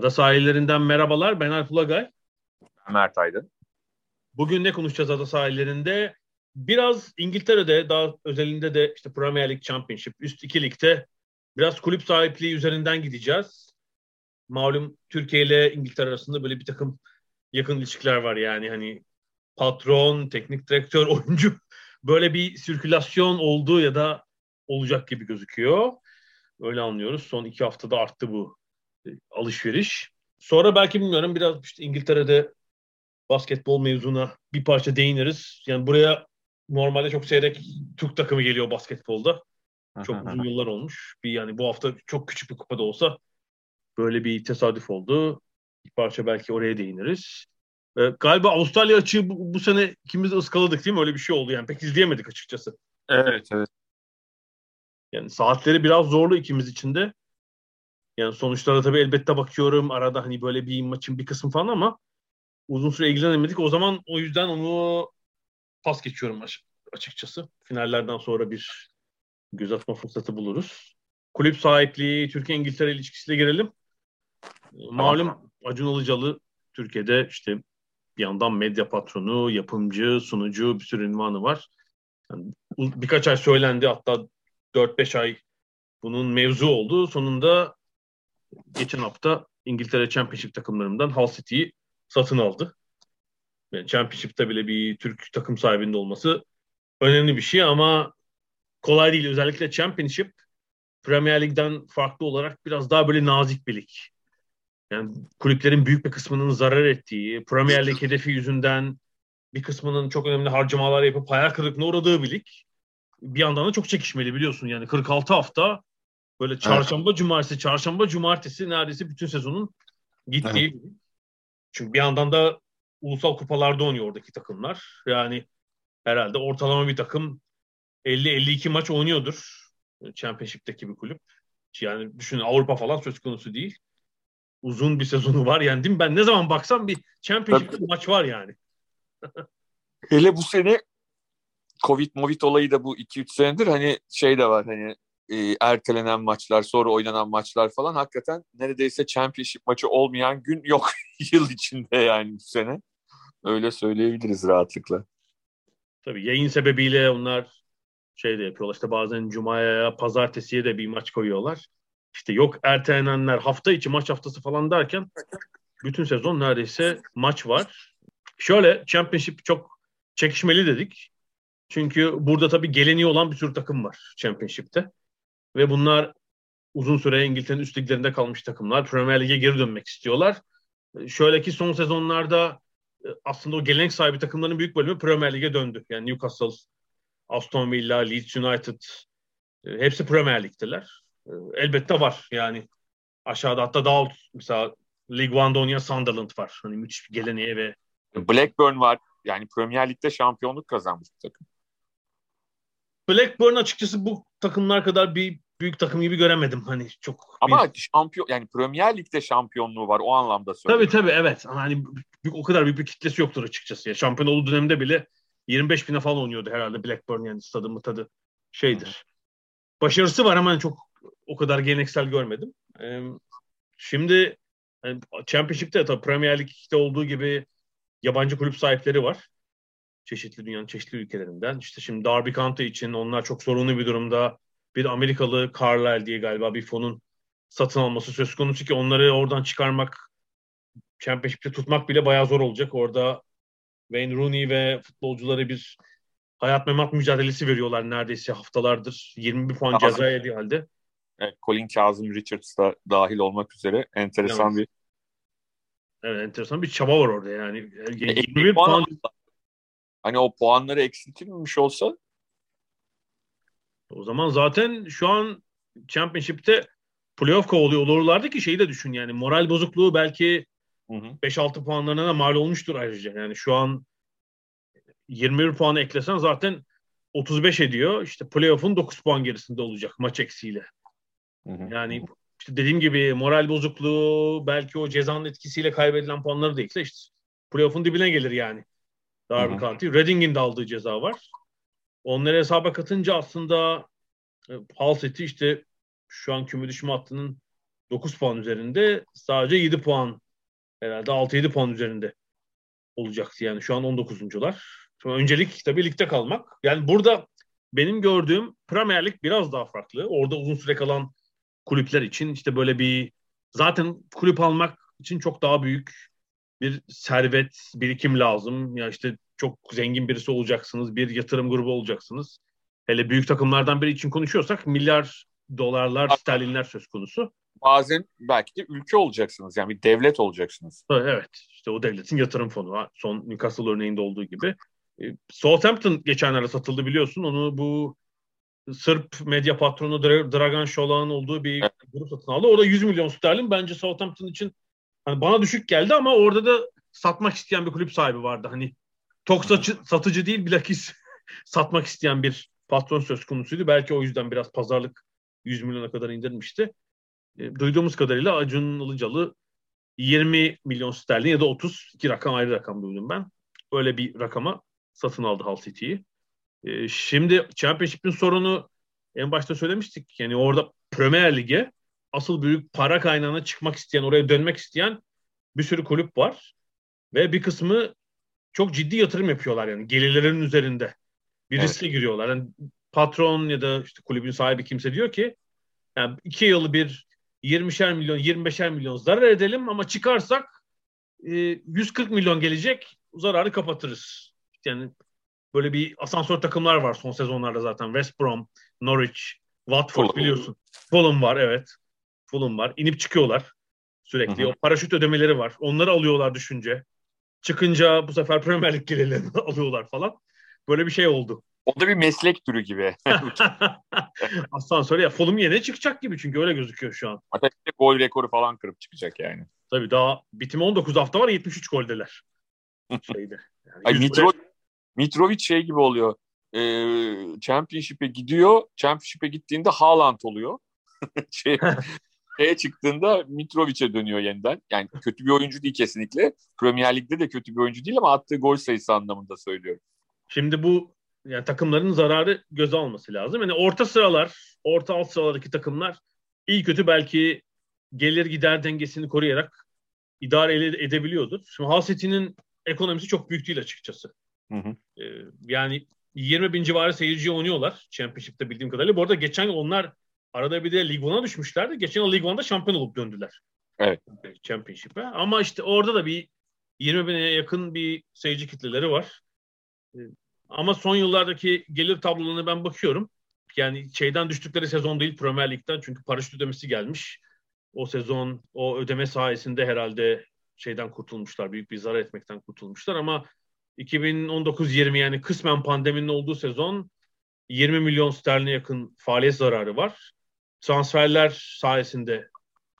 Ada sahillerinden merhabalar. Ben Alp Ulagay. Mert Aydın. Bugün ne konuşacağız ada sahillerinde? Biraz İngiltere'de daha özelinde de işte Premier League Championship üst iki ligde biraz kulüp sahipliği üzerinden gideceğiz. Malum Türkiye ile İngiltere arasında böyle bir takım yakın ilişkiler var yani hani patron, teknik direktör, oyuncu böyle bir sirkülasyon olduğu ya da olacak gibi gözüküyor. Öyle anlıyoruz. Son iki haftada arttı bu alışveriş. Sonra belki bilmiyorum biraz işte İngiltere'de basketbol mevzuna bir parça değiniriz. Yani buraya normalde çok seyrek Türk takımı geliyor basketbolda. Çok uzun yıllar olmuş. Bir yani bu hafta çok küçük bir kupada olsa böyle bir tesadüf oldu. Bir parça belki oraya değiniriz. Ee, galiba Avustralya açığı bu, bu sene ikimiz de ıskaladık değil mi? Öyle bir şey oldu yani. Pek izleyemedik açıkçası. Evet, evet. Yani saatleri biraz zorlu ikimiz için de. Yani sonuçlara tabii elbette bakıyorum. Arada hani böyle bir maçın bir kısmı falan ama uzun süre ilgilenemedik. O zaman o yüzden onu pas geçiyorum açıkçası. Finallerden sonra bir göz atma fırsatı buluruz. Kulüp sahipliği, Türkiye-İngiltere ilişkisiyle girelim. Malum Acun Ilıcalı Türkiye'de işte bir yandan medya patronu, yapımcı, sunucu bir sürü ünvanı var. Yani birkaç ay söylendi hatta 4-5 ay bunun mevzu oldu. Sonunda geçen hafta İngiltere Championship takımlarından Hull City'yi satın aldı. Yani Championship'te bile bir Türk takım sahibinde olması önemli bir şey ama kolay değil. Özellikle Championship Premier Lig'den farklı olarak biraz daha böyle nazik bir lig. Yani kulüplerin büyük bir kısmının zarar ettiği, Premier Lig hedefi yüzünden bir kısmının çok önemli harcamalar yapıp hayal kırıklığına uğradığı bir lig. Bir yandan da çok çekişmeli biliyorsun yani 46 hafta böyle çarşamba evet. cumartesi, çarşamba cumartesi neredeyse bütün sezonun gittiği evet. Çünkü bir yandan da ulusal kupalarda oynuyor oradaki takımlar. Yani herhalde ortalama bir takım 50-52 maç oynuyordur. Championship'teki bir kulüp. Yani düşünün Avrupa falan söz konusu değil. Uzun bir sezonu var yani değil mi? Ben ne zaman baksam bir Championship'te maç var yani. Hele bu sene Covid Movit olayı da bu 2-3 senedir hani şey de var hani e, ertelenen maçlar sonra oynanan maçlar falan hakikaten neredeyse Championship maçı olmayan gün yok yıl içinde yani bu sene. Öyle söyleyebiliriz rahatlıkla. Tabii yayın sebebiyle onlar şey de yapıyorlar. İşte bazen cumaya, pazartesiye de bir maç koyuyorlar. İşte yok ertelenenler hafta içi maç haftası falan derken bütün sezon neredeyse maç var. Şöyle Championship çok çekişmeli dedik. Çünkü burada tabii geleni olan bir sürü takım var Championship'te. Ve bunlar uzun süre İngiltere'nin üst liglerinde kalmış takımlar. Premier Lig'e geri dönmek istiyorlar. Şöyle ki son sezonlarda e, aslında o gelenek sahibi takımların büyük bölümü Premier Lig'e döndü. Yani Newcastle, Aston Villa, Leeds United e, hepsi Premier Lig'deler. E, elbette var yani aşağıda hatta daha mesela League One'da oynayan Sunderland var. Hani müthiş bir geleneğe ve Blackburn var. Yani Premier Lig'de şampiyonluk kazanmış bir takım. Blackburn açıkçası bu takımlar kadar bir büyük takım gibi göremedim hani çok. Ama bir... şampiyon yani Premier Lig'de şampiyonluğu var o anlamda söylüyorum. Tabii tabii evet. Hani o kadar büyük bir kitlesi yoktur açıkçası. Ya. Şampiyon olduğu dönemde bile 25 bine falan oynuyordu herhalde Blackburn yani stadı tadı şeydir. Başarısı var ama çok o kadar geleneksel görmedim. Ee, şimdi yani Championship'te tabii Premier Lig'de olduğu gibi yabancı kulüp sahipleri var. Çeşitli dünyanın çeşitli ülkelerinden. İşte şimdi Derby County için onlar çok sorunlu bir durumda. Bir Amerikalı Carlisle diye galiba bir fonun satın alması söz konusu ki onları oradan çıkarmak Championship'te tutmak bile bayağı zor olacak. Orada Wayne Rooney ve futbolcuları bir hayat memat mücadelesi veriyorlar neredeyse haftalardır. 21 puan Kazım. ceza yediği halde. Evet, Colin Kazım Richards da dahil olmak üzere enteresan yani, bir Evet enteresan bir çaba var orada yani. 21 e, puan, puan hani o puanları eksiltilmemiş olsa o zaman zaten şu an Championship'te playoff kovalıyor olurlardı ki şeyi de düşün yani moral bozukluğu belki 5-6 puanlarına da mal olmuştur ayrıca. Yani şu an 21 puanı eklesen zaten 35 ediyor. İşte playoff'un 9 puan gerisinde olacak maç eksiğiyle. Hı hı. Yani işte dediğim gibi moral bozukluğu belki o cezanın etkisiyle kaybedilen puanları değilse işte playoff'un dibine gelir yani. Derby County. Reading'in de aldığı ceza var. Onları hesaba katınca aslında e, Hull City işte şu an küme düşme hattının 9 puan üzerinde sadece 7 puan herhalde 6-7 puan üzerinde olacaktı yani şu an 19'uncular. Öncelik tabii ligde kalmak. Yani burada benim gördüğüm Premier Lig biraz daha farklı. Orada uzun süre kalan kulüpler için işte böyle bir zaten kulüp almak için çok daha büyük bir servet, birikim lazım. Ya işte çok zengin birisi olacaksınız, bir yatırım grubu olacaksınız. Hele büyük takımlardan biri için konuşuyorsak milyar dolarlar, sterlinler söz konusu. Bazen belki de ülke olacaksınız. Yani bir devlet olacaksınız. Evet. işte o devletin yatırım fonu. Son Newcastle örneğinde olduğu gibi. E, Southampton geçenlerde satıldı biliyorsun. Onu bu Sırp medya patronu Dragan Şolak'ın olduğu bir evet. grup satın aldı. Orada 100 milyon sterlin bence Southampton için hani bana düşük geldi ama orada da satmak isteyen bir kulüp sahibi vardı. Hani tok satıcı, satıcı değil bilakis satmak isteyen bir patron söz konusuydu. Belki o yüzden biraz pazarlık 100 milyona kadar indirmişti. E, duyduğumuz kadarıyla Acun Ilıcalı 20 milyon sterlin ya da 30 iki rakam ayrı rakam duydum ben. Öyle bir rakama satın aldı Hull City'yi. E, şimdi Championship'in sorunu en başta söylemiştik. Yani orada Premier Lig'e asıl büyük para kaynağına çıkmak isteyen, oraya dönmek isteyen bir sürü kulüp var. Ve bir kısmı çok ciddi yatırım yapıyorlar yani gelirlerin üzerinde. Bir evet. riske giriyorlar. Yani patron ya da işte kulübün sahibi kimse diyor ki yani iki yılı bir 20'şer milyon, 25'er milyon zarar edelim ama çıkarsak e, 140 milyon gelecek zararı kapatırız. Yani böyle bir asansör takımlar var son sezonlarda zaten. West Brom, Norwich, Watford Fulham. biliyorsun. Fulham var evet. Fulham var. İnip çıkıyorlar sürekli. Hı hı. O paraşüt ödemeleri var. Onları alıyorlar düşünce. Çıkınca bu sefer Premier Lig gelirlerini alıyorlar falan. Böyle bir şey oldu. O da bir meslek türü gibi. Asansör ya Fulham yine çıkacak gibi çünkü öyle gözüküyor şu an. Hatta gol rekoru falan kırıp çıkacak yani. Tabii daha bitimi 19 hafta var 73 goldeler. Şeyde. Yani Ay, Mitro. Mitrovic şey gibi oluyor. Ee, Championship'e gidiyor. Championship'e gittiğinde Haaland oluyor. şey, şeye çıktığında Mitrovic'e dönüyor yeniden. Yani kötü bir oyuncu değil kesinlikle. Premier Lig'de de kötü bir oyuncu değil ama attığı gol sayısı anlamında söylüyorum. Şimdi bu yani takımların zararı göze alması lazım. Yani orta sıralar, orta alt sıralardaki takımlar iyi kötü belki gelir gider dengesini koruyarak idare edebiliyordur. Şimdi Hull City'nin ekonomisi çok büyük değil açıkçası. Hı hı. Ee, yani 20 bin civarı seyirci oynuyorlar Championship'te bildiğim kadarıyla. Bu arada geçen yıl onlar arada bir de Lig 1'a düşmüşlerdi. Geçen yıl Lig 1'da şampiyon olup döndüler. Evet. Championship'e. Ama işte orada da bir 20 bine yakın bir seyirci kitleleri var. Ee, ama son yıllardaki gelir tablolarına ben bakıyorum. Yani şeyden düştükleri sezon değil Premier Lig'den çünkü paraşüt ödemesi gelmiş. O sezon o ödeme sayesinde herhalde şeyden kurtulmuşlar. Büyük bir zarar etmekten kurtulmuşlar ama 2019-20 yani kısmen pandeminin olduğu sezon 20 milyon sterline yakın faaliyet zararı var. Transferler sayesinde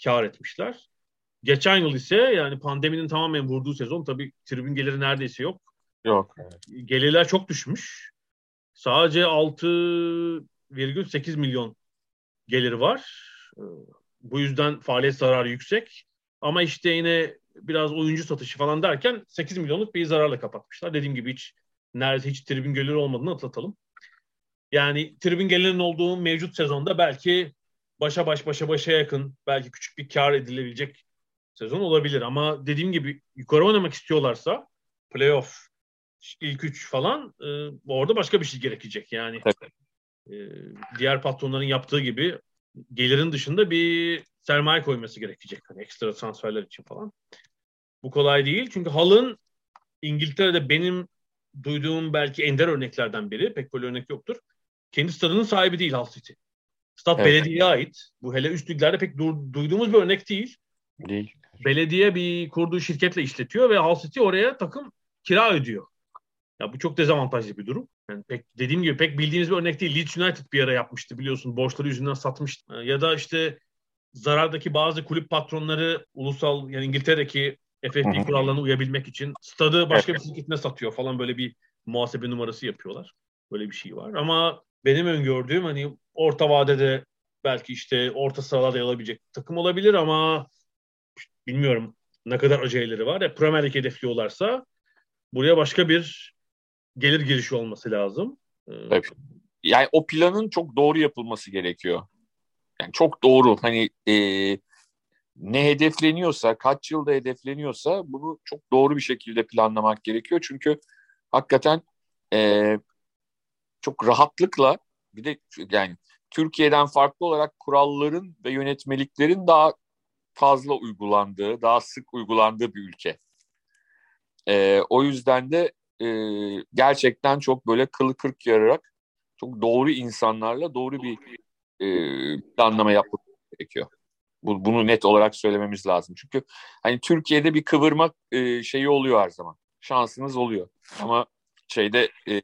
kar etmişler. Geçen yıl ise yani pandeminin tamamen vurduğu sezon tabii tribün geliri neredeyse yok. Yok. Gelirler çok düşmüş. Sadece 6,8 milyon geliri var. Bu yüzden faaliyet zararı yüksek. Ama işte yine biraz oyuncu satışı falan derken 8 milyonluk bir zararla kapatmışlar. Dediğim gibi hiç neredeyse hiç tribün geliri olmadığını atlatalım. Yani tribün gelirinin olduğu mevcut sezonda belki başa baş başa başa yakın belki küçük bir kar edilebilecek sezon olabilir. Ama dediğim gibi yukarı oynamak istiyorlarsa playoff ilk üç falan e, orada başka bir şey gerekecek. Yani e, diğer patronların yaptığı gibi gelirin dışında bir sermaye koyması gerekecek. Hani ekstra transferler için falan. Bu kolay değil. Çünkü Hal'ın İngiltere'de benim duyduğum belki ender örneklerden biri. Pek böyle örnek yoktur. Kendi stadının sahibi değil Hull City. Stad evet. belediyeye ait. Bu hele üst liglerde pek du- duyduğumuz bir örnek değil. Değil. Belediye bir kurduğu şirketle işletiyor ve Hull City oraya takım kira ödüyor. Ya bu çok dezavantajlı bir durum. Yani pek dediğim gibi pek bildiğiniz bir örnek değil. Leeds United bir ara yapmıştı biliyorsun. Borçları yüzünden satmıştı. Ya da işte zarardaki bazı kulüp patronları ulusal yani İngiltere'deki FFP kurallarına uyabilmek için stadı başka bir şirketine satıyor falan böyle bir muhasebe numarası yapıyorlar. Böyle bir şey var. Ama benim öngördüğüm hani orta vadede belki işte orta sıralarda yer takım olabilir ama bilmiyorum ne kadar aceleleri var. Ya Premier Lig hedefliyorlarsa buraya başka bir gelir girişi olması lazım. Evet. Yani o planın çok doğru yapılması gerekiyor. Yani çok doğru. Hani e, ne hedefleniyorsa, kaç yılda hedefleniyorsa bunu çok doğru bir şekilde planlamak gerekiyor. Çünkü hakikaten e, çok rahatlıkla bir de yani Türkiye'den farklı olarak kuralların ve yönetmeliklerin daha fazla uygulandığı, daha sık uygulandığı bir ülke. E, o yüzden de e, gerçekten çok böyle kılı kırk yararak çok doğru insanlarla doğru bir e, planlama yapmak gerekiyor. Bu, bunu net olarak söylememiz lazım. Çünkü hani Türkiye'de bir kıvırmak e, şeyi oluyor her zaman. Şansınız oluyor. Ama şeyde e,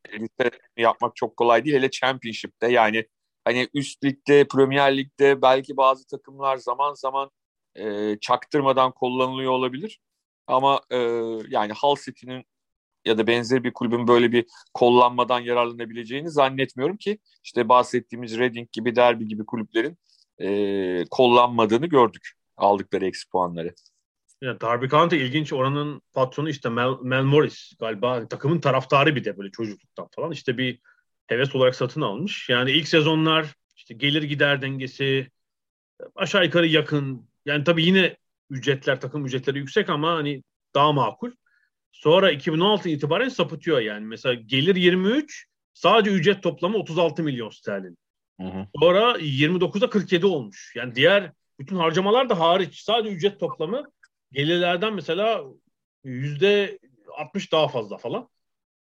yapmak çok kolay değil. Hele Championship'te yani hani üst ligde, Premier Lig'de belki bazı takımlar zaman zaman e, çaktırmadan kullanılıyor olabilir. Ama e, yani Hull City'nin ya da benzer bir kulübün böyle bir kollanmadan yararlanabileceğini zannetmiyorum ki işte bahsettiğimiz Reading gibi Derby gibi kulüplerin e, kollanmadığını gördük aldıkları eksi puanları. Ya Derby County ilginç oranın patronu işte Mel, Mel Morris galiba takımın taraftarı bir de böyle çocukluktan falan işte bir heves olarak satın almış. Yani ilk sezonlar işte gelir gider dengesi aşağı yukarı yakın. Yani tabii yine ücretler takım ücretleri yüksek ama hani daha makul. Sonra 2016 itibaren sapıtıyor yani. Mesela gelir 23, sadece ücret toplamı 36 milyon sterlin. Hı hı. Sonra 29'da 47 olmuş. Yani diğer bütün harcamalar da hariç. Sadece ücret toplamı gelirlerden mesela yüzde 60 daha fazla falan.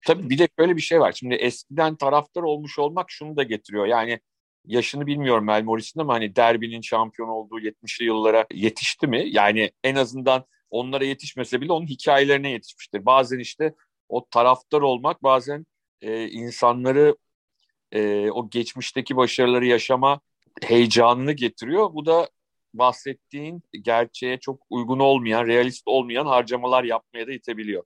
Tabii bir de şöyle bir şey var. Şimdi eskiden taraftar olmuş olmak şunu da getiriyor. Yani yaşını bilmiyorum Mel Morris'in ama hani derbinin şampiyon olduğu 70'li yıllara yetişti mi? Yani en azından onlara yetişmese bile onun hikayelerine yetişmiştir. Bazen işte o taraftar olmak bazen e, insanları e, o geçmişteki başarıları yaşama heyecanını getiriyor. Bu da bahsettiğin gerçeğe çok uygun olmayan, realist olmayan harcamalar yapmaya da itebiliyor.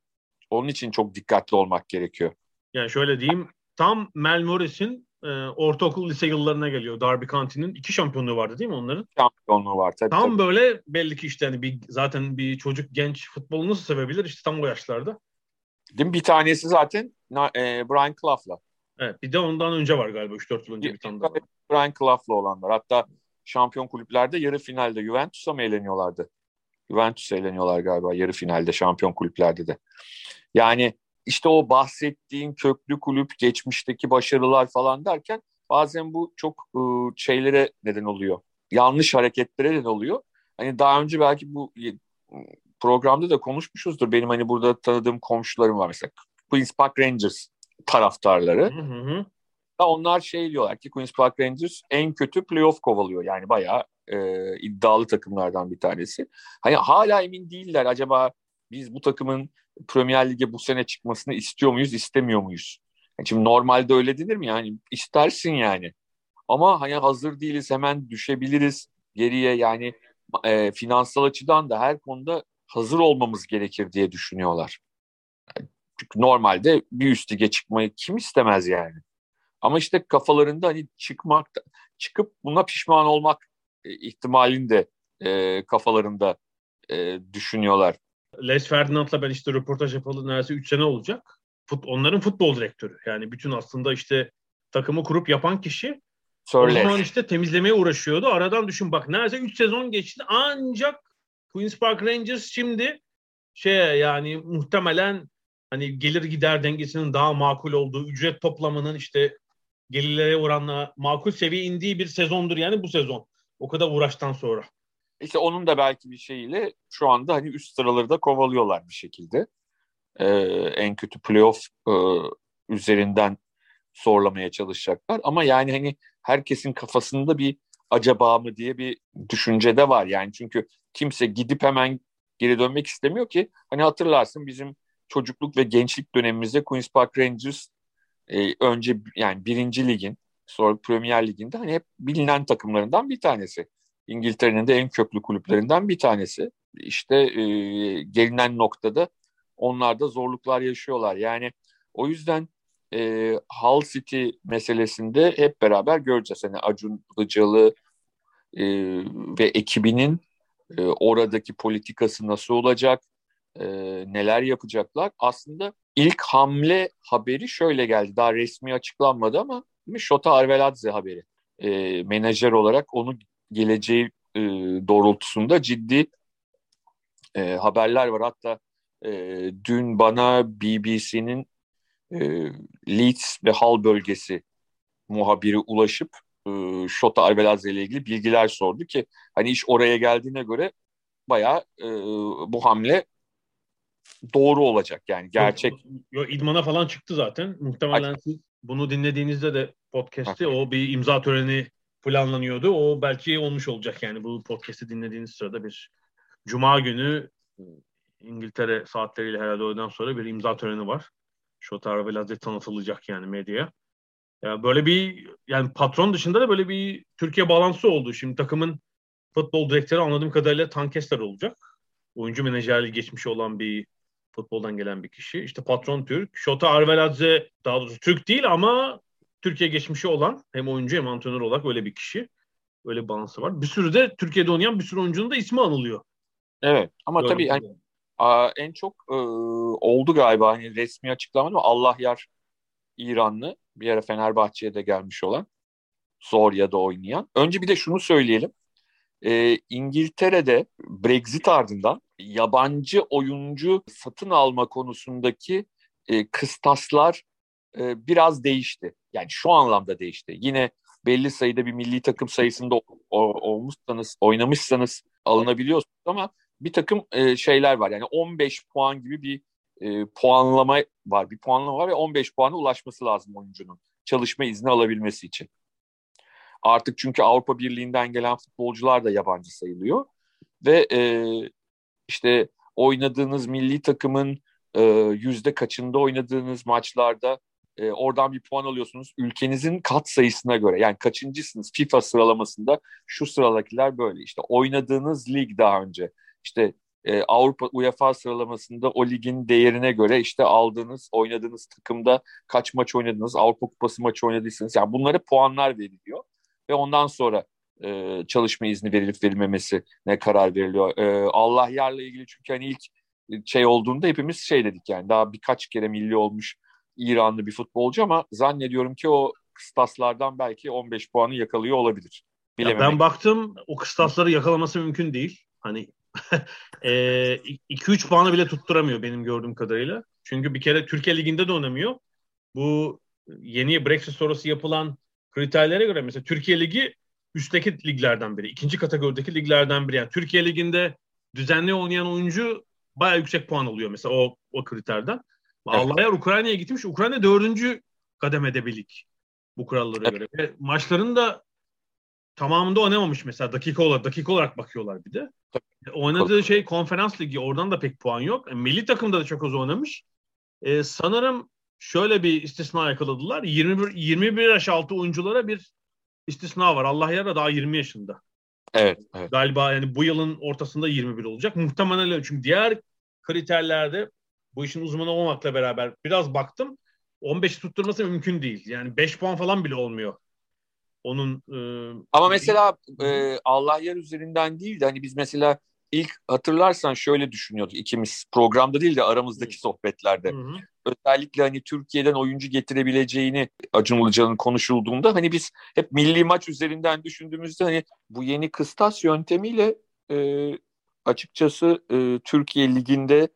Onun için çok dikkatli olmak gerekiyor. Yani şöyle diyeyim, tam Mel Morris'in e, ortaokul lise yıllarına geliyor. Derby County'nin iki şampiyonluğu vardı değil mi onların? Şampiyonluğu var tabii. Tam tabii. böyle belli ki işte hani bir, zaten bir çocuk genç futbolu nasıl sevebilir işte tam o yaşlarda. Değil mi? Bir tanesi zaten e, Brian Clough'la. Evet bir de ondan önce var galiba 3-4 yıl önce bir, bir tane daha. Brian Clough'la olanlar. Hatta şampiyon kulüplerde yarı finalde Juventus'a mı eğleniyorlardı? Juventus'a eğleniyorlar galiba yarı finalde şampiyon kulüplerde de. Yani işte o bahsettiğin köklü kulüp, geçmişteki başarılar falan derken bazen bu çok ıı, şeylere neden oluyor. Yanlış hareketlere neden oluyor. Hani daha önce belki bu programda da konuşmuşuzdur. Benim hani burada tanıdığım komşularım var mesela. Queen's Park Rangers taraftarları. Hı hı. Onlar şey diyorlar ki Queen's Park Rangers en kötü playoff kovalıyor. Yani bayağı e, iddialı takımlardan bir tanesi. Hani hala emin değiller acaba biz bu takımın Premier Lig'e bu sene çıkmasını istiyor muyuz, istemiyor muyuz? Yani şimdi normalde öyle denir mi? Yani istersin yani. Ama hani hazır değiliz, hemen düşebiliriz geriye. Yani e, finansal açıdan da her konuda hazır olmamız gerekir diye düşünüyorlar. Çünkü normalde bir üst lige çıkmayı kim istemez yani? Ama işte kafalarında hani çıkmak, çıkıp buna pişman olmak e, ihtimalini de e, kafalarında e, düşünüyorlar. Les Ferdinand'la ben işte röportaj yapalı neredeyse 3 sene olacak. Fut, onların futbol direktörü. Yani bütün aslında işte takımı kurup yapan kişi Söyle. o zaman işte temizlemeye uğraşıyordu. Aradan düşün bak neredeyse 3 sezon geçti ancak Queen's Park Rangers şimdi şey yani muhtemelen hani gelir gider dengesinin daha makul olduğu, ücret toplamının işte gelirlere oranla makul seviye indiği bir sezondur yani bu sezon. O kadar uğraştan sonra. İşte onun da belki bir şeyiyle şu anda hani üst sıraları da kovalıyorlar bir şekilde. Ee, en kötü playoff e, üzerinden zorlamaya çalışacaklar. Ama yani hani herkesin kafasında bir acaba mı diye bir düşünce de var. Yani çünkü kimse gidip hemen geri dönmek istemiyor ki. Hani hatırlarsın bizim çocukluk ve gençlik dönemimizde Queen's Park Rangers e, önce yani birinci ligin sonra Premier Lig'inde hani hep bilinen takımlarından bir tanesi. İngiltere'nin de en köklü kulüplerinden bir tanesi. İşte e, gelinen noktada onlar da zorluklar yaşıyorlar. Yani o yüzden e, Hull City meselesinde hep beraber göreceğiz. Hani Acun Ilıcalı e, ve ekibinin e, oradaki politikası nasıl olacak, e, neler yapacaklar. Aslında ilk hamle haberi şöyle geldi. Daha resmi açıklanmadı ama Şota Arveladze haberi. E, menajer olarak onu geleceği e, doğrultusunda ciddi e, haberler var. Hatta e, dün bana BBC'nin e, Leeds ve Hull bölgesi muhabiri ulaşıp e, Şota Arveladze ile ilgili bilgiler sordu ki hani iş oraya geldiğine göre bayağı e, bu hamle doğru olacak yani gerçek. Yo, idmana falan çıktı zaten. Muhtemelen Ay. siz bunu dinlediğinizde de podcast'i o bir imza töreni planlanıyordu. O belki olmuş olacak yani bu podcast'i dinlediğiniz sırada bir Cuma günü İngiltere saatleriyle herhalde oradan sonra bir imza töreni var. Şotar ve Lazet tanıtılacak yani medyaya. Ya böyle bir yani patron dışında da böyle bir Türkiye bağlantısı oldu. Şimdi takımın futbol direktörü anladığım kadarıyla Tankester olacak. Oyuncu menajerliği geçmiş olan bir futboldan gelen bir kişi. İşte patron Türk. Şota Arveladze daha doğrusu Türk değil ama Türkiye geçmişi olan hem oyuncu hem antrenör olarak öyle bir kişi. Öyle bir bağlantısı var. Bir sürü de Türkiye'de oynayan bir sürü oyuncunun da ismi anılıyor. Evet ama Gördüm tabii yani, a, en çok e, oldu galiba hani resmi açıklamadı ama Allah yar İranlı bir ara Fenerbahçe'ye de gelmiş olan Zorya'da oynayan. Önce bir de şunu söyleyelim. E, İngiltere'de Brexit ardından yabancı oyuncu satın alma konusundaki e, kıstaslar e, biraz değişti. Yani şu anlamda değişti. Yine belli sayıda bir milli takım sayısında olmuşsanız, oynamışsanız alınabiliyorsunuz ama bir takım e, şeyler var. Yani 15 puan gibi bir e, puanlama var. Bir puanlama var ve 15 puana ulaşması lazım oyuncunun çalışma izni alabilmesi için. Artık çünkü Avrupa Birliği'nden gelen futbolcular da yabancı sayılıyor. Ve e, işte oynadığınız milli takımın e, yüzde kaçında oynadığınız maçlarda e, oradan bir puan alıyorsunuz. Ülkenizin kat sayısına göre yani kaçıncısınız FIFA sıralamasında? Şu sıradakiler böyle. İşte oynadığınız lig daha önce. İşte e, Avrupa UEFA sıralamasında o ligin değerine göre işte aldığınız, oynadığınız takımda kaç maç oynadınız, Avrupa Kupası maçı oynadıysanız yani bunlara puanlar veriliyor. Ve ondan sonra e, çalışma izni verilip verilmemesi ne karar veriliyor. E, Allah yarla ilgili çünkü hani ilk şey olduğunda hepimiz şey dedik yani daha birkaç kere milli olmuş İranlı bir futbolcu ama zannediyorum ki o kıstaslardan belki 15 puanı yakalıyor olabilir. Ya ben baktım o kıstasları yakalaması mümkün değil. Hani 2-3 e, puanı bile tutturamıyor benim gördüğüm kadarıyla. Çünkü bir kere Türkiye Ligi'nde de oynamıyor. Bu yeni Brexit sonrası yapılan kriterlere göre mesela Türkiye Ligi üstteki liglerden biri. ikinci kategorideki liglerden biri. Yani Türkiye Ligi'nde düzenli oynayan oyuncu bayağı yüksek puan alıyor mesela o, o kriterden. Evet. Allah'a Ukrayna'ya gitmiş. Ukrayna dördüncü kademede bir lig bu kurallara evet. göre. Ve maçların da tamamında oynamamış mesela dakika olarak dakika olarak bakıyorlar bir de. Tabii. Oynadığı şey konferans ligi oradan da pek puan yok. E, milli takımda da çok az oynamış. E, sanırım şöyle bir istisna yakaladılar. 21 21 yaş altı oyunculara bir istisna var. Allah yara daha 20 yaşında. Evet, evet. Galiba yani bu yılın ortasında 21 olacak. Muhtemelen öyle. Çünkü diğer kriterlerde bu işin uzmanı olmakla beraber biraz baktım. 15 tutturması mümkün değil. Yani 5 puan falan bile olmuyor. Onun e, Ama mesela e, Allah yer üzerinden değil de hani biz mesela ilk hatırlarsan şöyle düşünüyorduk ikimiz programda değil de aramızdaki sohbetlerde. Hı hı. Özellikle hani Türkiye'den oyuncu getirebileceğini Acun Ilıcalı'nın konuşulduğunda hani biz hep milli maç üzerinden düşündüğümüzde hani bu yeni kıstas yöntemiyle e, açıkçası e, Türkiye Ligi'nde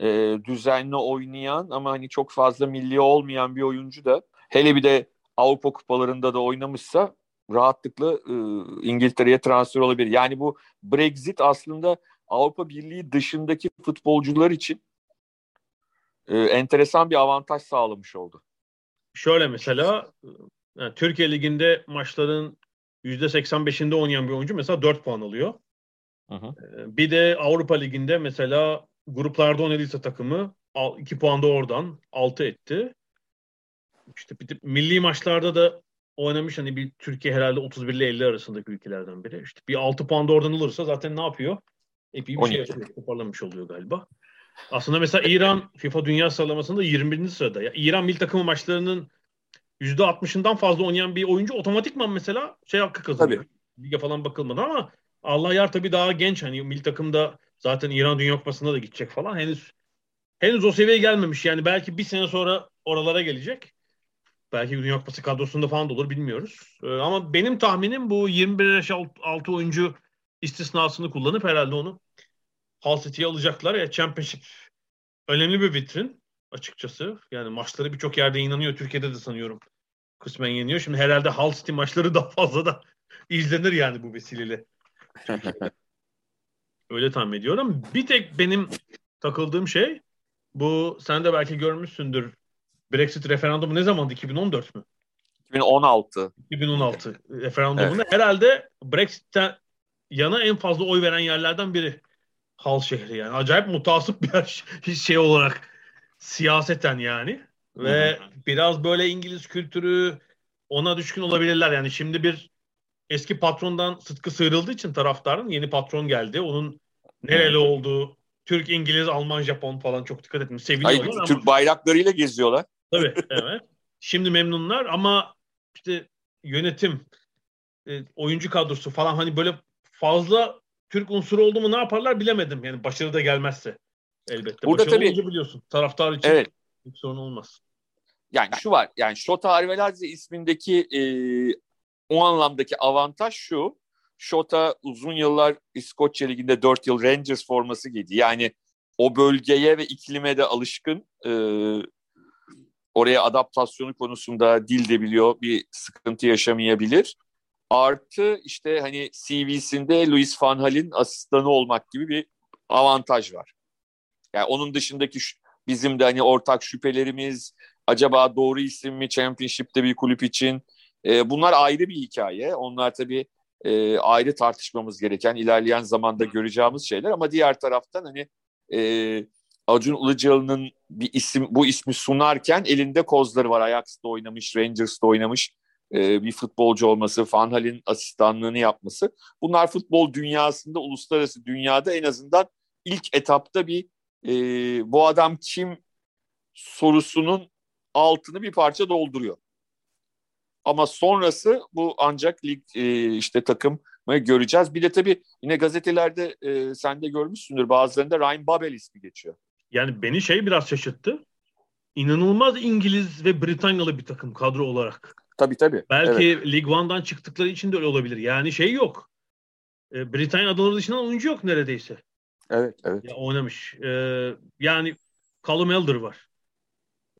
e, düzenli oynayan ama hani çok fazla milli olmayan bir oyuncu da hele bir de Avrupa kupalarında da oynamışsa rahatlıkla e, İngiltere'ye transfer olabilir. Yani bu Brexit aslında Avrupa Birliği dışındaki futbolcular için e, enteresan bir avantaj sağlamış oldu. Şöyle mesela yani Türkiye Ligi'nde maçların %85'inde oynayan bir oyuncu mesela 4 puan alıyor. Hı hı. Bir de Avrupa Ligi'nde mesela gruplarda oynadıysa takımı 2 puan da oradan 6 etti. İşte bir de milli maçlarda da oynamış hani bir Türkiye herhalde 31 ile 50 arasındaki ülkelerden biri. İşte bir 6 puan da oradan alırsa zaten ne yapıyor? Epey bir 12. şey yapıyor. Toparlamış oluyor galiba. Aslında mesela İran FIFA Dünya sıralamasında 21. sırada. Ya İran milli takımı maçlarının %60'ından fazla oynayan bir oyuncu otomatikman mesela şey hakkı kazanıyor. Tabii. Lige falan bakılmadan ama Allah yar tabii daha genç hani milli takımda zaten İran Dünya Kupası'nda da gidecek falan. Henüz henüz o seviyeye gelmemiş. Yani belki bir sene sonra oralara gelecek. Belki Dünya Kupası kadrosunda falan da olur bilmiyoruz. Ee, ama benim tahminim bu 21 yaş altı oyuncu istisnasını kullanıp herhalde onu Hull City'ye alacaklar. Ya Championship önemli bir vitrin açıkçası. Yani maçları birçok yerde inanıyor. Türkiye'de de sanıyorum kısmen yeniyor. Şimdi herhalde Hull City maçları daha fazla da izlenir yani bu vesileyle. Öyle tahmin ediyorum. Bir tek benim takıldığım şey bu sen de belki görmüşsündür. Brexit referandumu ne zamandı? 2014 mü? 2016. 2016 referandumunda evet. herhalde Brexit'ten yana en fazla oy veren yerlerden biri. Hal şehri yani. Acayip mutasip bir şey olarak siyaseten yani. Ve Hı-hı. biraz böyle İngiliz kültürü ona düşkün olabilirler. Yani şimdi bir eski patrondan Sıtkı sıyrıldığı için taraftarın yeni patron geldi. Onun nereli olduğu Türk, İngiliz, Alman, Japon falan çok dikkat etmiş. Seviniyorlar Hayır, ama... Türk bayraklarıyla geziyorlar. Tabii evet. Şimdi memnunlar ama işte yönetim, e, oyuncu kadrosu falan hani böyle fazla Türk unsuru oldu mu ne yaparlar bilemedim. Yani başarı da gelmezse elbette. Burada başarı tabii biliyorsun. Taraftar için evet. hiç sorun olmaz. Yani şu var. Yani Şota Arveladze ismindeki e, o anlamdaki avantaj şu. Şota uzun yıllar İskoçya Ligi'nde 4 yıl Rangers forması giydi. Yani o bölgeye ve iklime de alışkın. E, oraya adaptasyonu konusunda dil de biliyor. Bir sıkıntı yaşamayabilir. Artı işte hani CV'sinde Luis Van Hal'in asistanı olmak gibi bir avantaj var. Yani onun dışındaki bizim de hani ortak şüphelerimiz, acaba doğru isim mi Championship'te bir kulüp için? E, bunlar ayrı bir hikaye. Onlar tabii e, ayrı tartışmamız gereken, ilerleyen zamanda göreceğimiz şeyler. Ama diğer taraftan hani e, Acun Ilıcalı'nın bir isim bu ismi sunarken elinde kozları var. Ajax'ta oynamış, Rangers'ta oynamış e, bir futbolcu olması, Van Hal'in asistanlığını yapması. Bunlar futbol dünyasında, uluslararası dünyada en azından ilk etapta bir e, bu adam kim sorusunun altını bir parça dolduruyor. Ama sonrası bu ancak lig e, işte takım göreceğiz. Bir de tabii yine gazetelerde e, sen de görmüşsündür bazılarında Ryan Babel ismi geçiyor. Yani beni şey biraz şaşırttı. İnanılmaz İngiliz ve Britanyalı bir takım kadro olarak. Tabii tabii. Belki evet. League One'dan çıktıkları için de öyle olabilir. Yani şey yok. E, Britanya adaları dışından oyuncu yok neredeyse. Evet, evet. Ya, oynamış. E, yani Callum Elder var.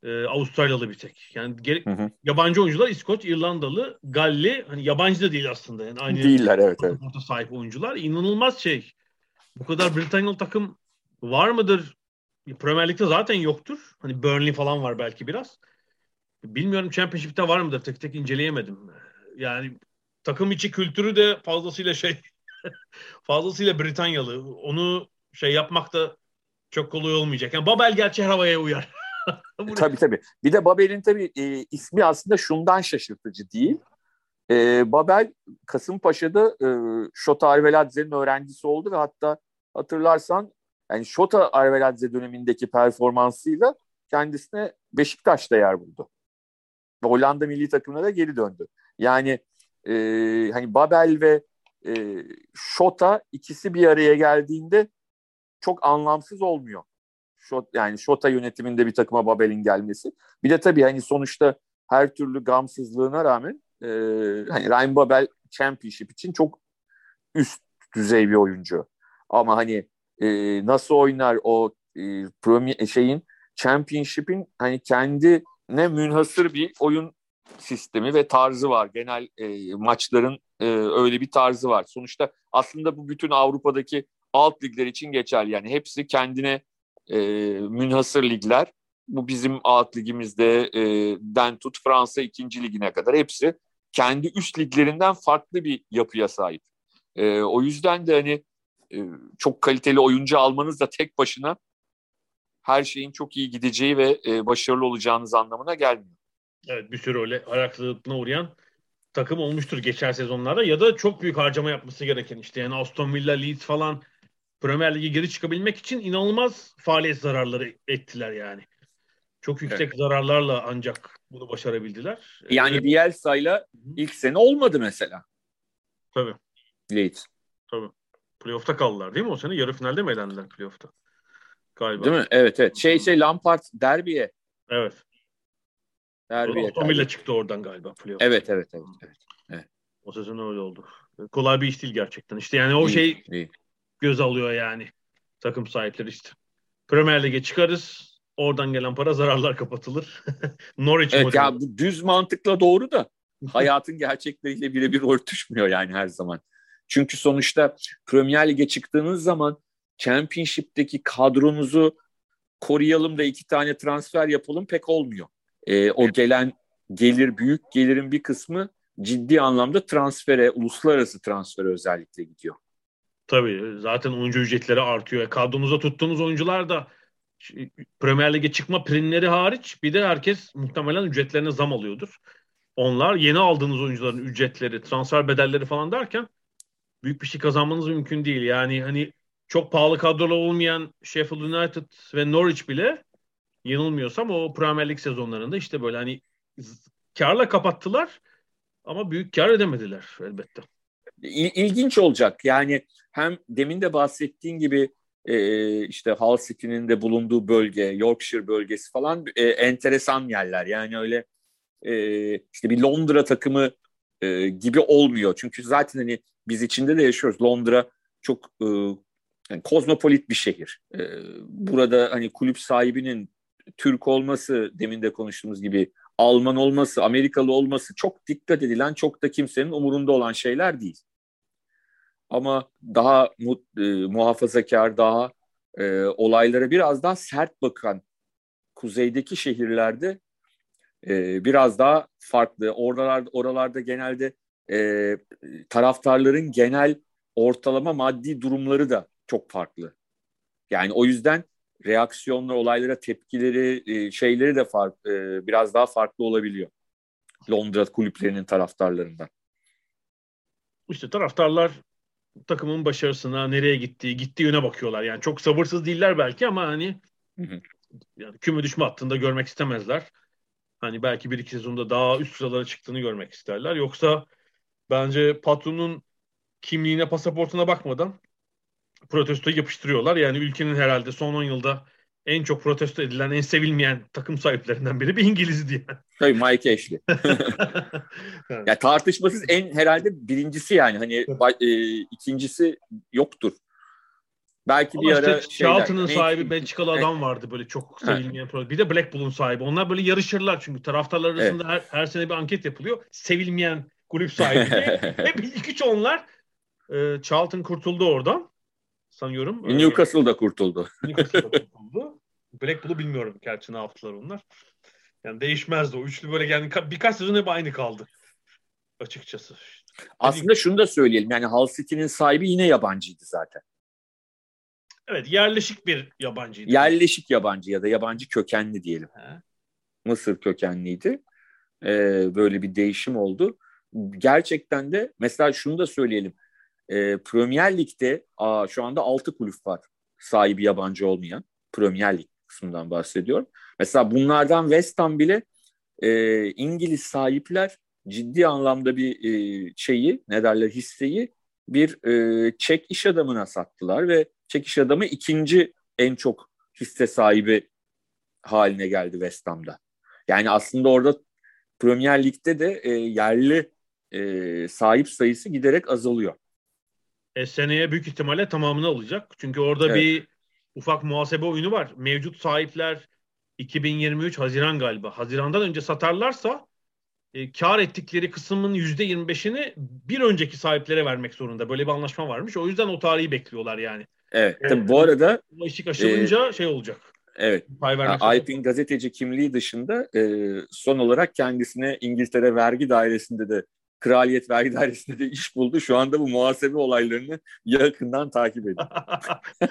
E, Avustralyalı bir tek. Yani gere- hı hı. yabancı oyuncular İskoç, İrlandalı, Galli hani yabancı da değil aslında. Yani aynı Değiller evet evet. sahip oyuncular. İnanılmaz şey. Bu kadar Britanyalı takım var mıdır? Premier Lig'de zaten yoktur. Hani Burnley falan var belki biraz. Bilmiyorum Championship'te var mıdır? Tek tek inceleyemedim. Yani takım içi kültürü de fazlasıyla şey fazlasıyla Britanyalı. Onu şey yapmak da çok kolay olmayacak. Yani Babel gerçi her havaya uyar. tabii tabii. Bir de Babel'in tabii e, ismi aslında şundan şaşırtıcı değil. E, Babel Kasımpaşa'da e, Şota Arveladze'nin öğrencisi oldu ve hatta hatırlarsan yani Şota Arveladze dönemindeki performansıyla kendisine Beşiktaş'ta yer buldu. Ve Hollanda milli takımına da geri döndü. Yani e, hani Babel ve e, Şota ikisi bir araya geldiğinde çok anlamsız olmuyor. Şot, yani Şota yönetiminde bir takıma Babel'in gelmesi. Bir de tabii hani sonuçta her türlü gamsızlığına rağmen e, hani Ryan Babel Championship için çok üst düzey bir oyuncu. Ama hani e, nasıl oynar o e, premier, şeyin Championship'in hani kendine münhasır bir oyun sistemi ve tarzı var. Genel e, maçların e, öyle bir tarzı var. Sonuçta aslında bu bütün Avrupa'daki alt ligler için geçerli. Yani hepsi kendine e, münhasır ligler. Bu bizim alt ligimizde e, den tut Fransa ikinci ligine kadar hepsi kendi üst liglerinden farklı bir yapıya sahip. E, o yüzden de hani çok kaliteli oyuncu almanız da tek başına her şeyin çok iyi gideceği ve e, başarılı olacağınız anlamına gelmiyor. Evet bir sürü öyle ayaksızlığına uğrayan takım olmuştur geçer sezonlarda ya da çok büyük harcama yapması gereken işte yani Aston Villa, Leeds falan Premier Lig'e geri çıkabilmek için inanılmaz faaliyet zararları ettiler yani. Çok yüksek evet. zararlarla ancak bunu başarabildiler. Yani ee, Bielsa'yla ilk sene olmadı mesela. Tabii. Leeds. Tabii. Playoff'ta kaldılar değil mi o sene? Yarı finalde mi elendiler playoff'ta? Galiba. Değil mi? Evet evet. Şey şey Lampard derbiye. Evet. Derbiye. Aston Villa çıktı oradan galiba playoff. Evet evet evet. evet. evet. O sezon öyle oldu. Kolay bir iş değil gerçekten. İşte yani o değil, şey değil. göz alıyor yani takım sahipleri işte. Premier Lig'e çıkarız. Oradan gelen para zararlar kapatılır. Norwich evet, ya bu düz mantıkla doğru da hayatın gerçekleriyle birebir örtüşmüyor yani her zaman. Çünkü sonuçta Premier Lig'e çıktığınız zaman Championship'teki kadronuzu koruyalım da iki tane transfer yapalım pek olmuyor. Ee, o gelen gelir büyük gelirin bir kısmı ciddi anlamda transfere, uluslararası transfere özellikle gidiyor. Tabii zaten oyuncu ücretleri artıyor. Kadronuza tuttuğunuz oyuncular da Premier Lig'e çıkma primleri hariç bir de herkes muhtemelen ücretlerine zam alıyordur. Onlar yeni aldığınız oyuncuların ücretleri, transfer bedelleri falan derken büyük bir şey kazanmanız mümkün değil. Yani hani çok pahalı kadrolu olmayan Sheffield United ve Norwich bile yanılmıyorsam o Premier Lig sezonlarında işte böyle hani karla kapattılar ama büyük kar edemediler elbette. İlginç olacak. Yani hem demin de bahsettiğin gibi e, işte Hull City'nin de bulunduğu bölge, Yorkshire bölgesi falan e, enteresan yerler. Yani öyle e, işte bir Londra takımı e, gibi olmuyor. Çünkü zaten hani biz içinde de yaşıyoruz. Londra çok e, yani kozmopolit bir şehir. E, burada hani kulüp sahibinin Türk olması, demin de konuştuğumuz gibi Alman olması, Amerikalı olması çok dikkat edilen, çok da kimsenin umurunda olan şeyler değil ama daha mu, e, muhafazakar, daha e, olaylara biraz daha sert bakan kuzeydeki şehirlerde e, biraz daha farklı. Oralarda, oralarda genelde e, taraftarların genel ortalama maddi durumları da çok farklı. Yani o yüzden reaksiyonlar, olaylara tepkileri, e, şeyleri de fark, e, biraz daha farklı olabiliyor. Londra kulüplerinin taraftarlarından. İşte taraftarlar takımın başarısına, nereye gittiği, gittiği yöne bakıyorlar. Yani çok sabırsız değiller belki ama hani hı hı. yani küme düşme hattında görmek istemezler. Hani belki bir iki sezonda daha üst sıralara çıktığını görmek isterler. Yoksa bence patronun kimliğine, pasaportuna bakmadan protesto yapıştırıyorlar. Yani ülkenin herhalde son 10 yılda en çok protesto edilen, en sevilmeyen takım sahiplerinden biri bir İngiliz diye. Tabii Mike Ashley. evet. ya tartışmasız en herhalde birincisi yani hani e, ikincisi yoktur. Belki Ama bir işte ara Charlton'ın sahibi Belçikalı adam vardı böyle çok sevilmeyen. Evet. Bir de Blackpool'un sahibi. Onlar böyle yarışırlar çünkü taraftarlar arasında evet. her, her sene bir anket yapılıyor. Sevilmeyen kulüp sahibi diye. Hep ilk üç onlar. Ee, Charlton kurtuldu oradan sanıyorum. Newcastle da kurtuldu. Newcastle da kurtuldu. Blackpool'u bilmiyorum gerçi ne yaptılar onlar. Yani değişmezdi o üçlü böyle yani birkaç sezon hep aynı kaldı. Açıkçası. Aslında şunu da söyleyelim yani Hull City'nin sahibi yine yabancıydı zaten. Evet yerleşik bir yabancıydı. Yerleşik yabancı ya da yabancı kökenli diyelim. He. Mısır kökenliydi. Ee, böyle bir değişim oldu. Gerçekten de mesela şunu da söyleyelim. Ee, Premier Lig'de aa, şu anda 6 kulüp var sahibi yabancı olmayan. Premier Lig kısmından bahsediyorum. Mesela bunlardan West Ham bile e, İngiliz sahipler ciddi anlamda bir e, şeyi ne derler hisseyi bir e, Çek iş adamına sattılar ve Çek iş adamı ikinci en çok hisse sahibi haline geldi West Ham'da. Yani aslında orada Premier Lig'de de e, yerli e, sahip sayısı giderek azalıyor. E, seneye büyük ihtimalle tamamını alacak. Çünkü orada evet. bir ufak muhasebe oyunu var. Mevcut sahipler 2023 Haziran galiba. Hazirandan önce satarlarsa e, kar ettikleri kısmın %25'ini bir önceki sahiplere vermek zorunda. Böyle bir anlaşma varmış. O yüzden o tarihi bekliyorlar yani. Evet. evet. Tabii bu arada o işi aşılınca e, şey olacak. Evet. Alp'in gazeteci kimliği dışında e, son olarak kendisine İngiltere Vergi Dairesi'nde de Kraliyet Vergi Dairesi'nde de iş buldu. Şu anda bu muhasebe olaylarını yakından takip ediyor.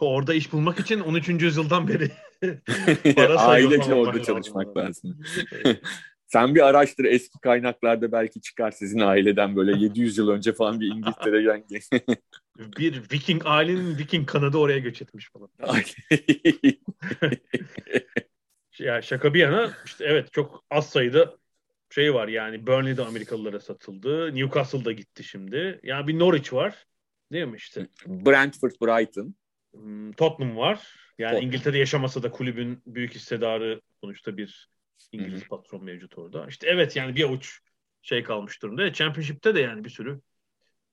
Orada iş bulmak için 13. yüzyıldan beri ailece orada çalışmak lazım. Sen bir araştır eski kaynaklarda belki çıkar sizin aileden böyle 700 yıl önce falan bir İngiltere'den bir Viking ailenin Viking kanadı oraya göç etmiş falan. ya şaka bir yana işte evet çok az sayıda şey var yani Burnley'de Amerikalılara satıldı. Newcastle'da gitti şimdi. Yani bir Norwich var. Değil mi işte? Brentford, Brighton. Hmm, Tottenham var. Yani Tottenham. İngiltere'de yaşamasa da kulübün büyük hissedarı sonuçta bir İngiliz Hı-hı. patron mevcut orada. İşte evet yani bir avuç şey kalmış durumda. Championship'te de yani bir sürü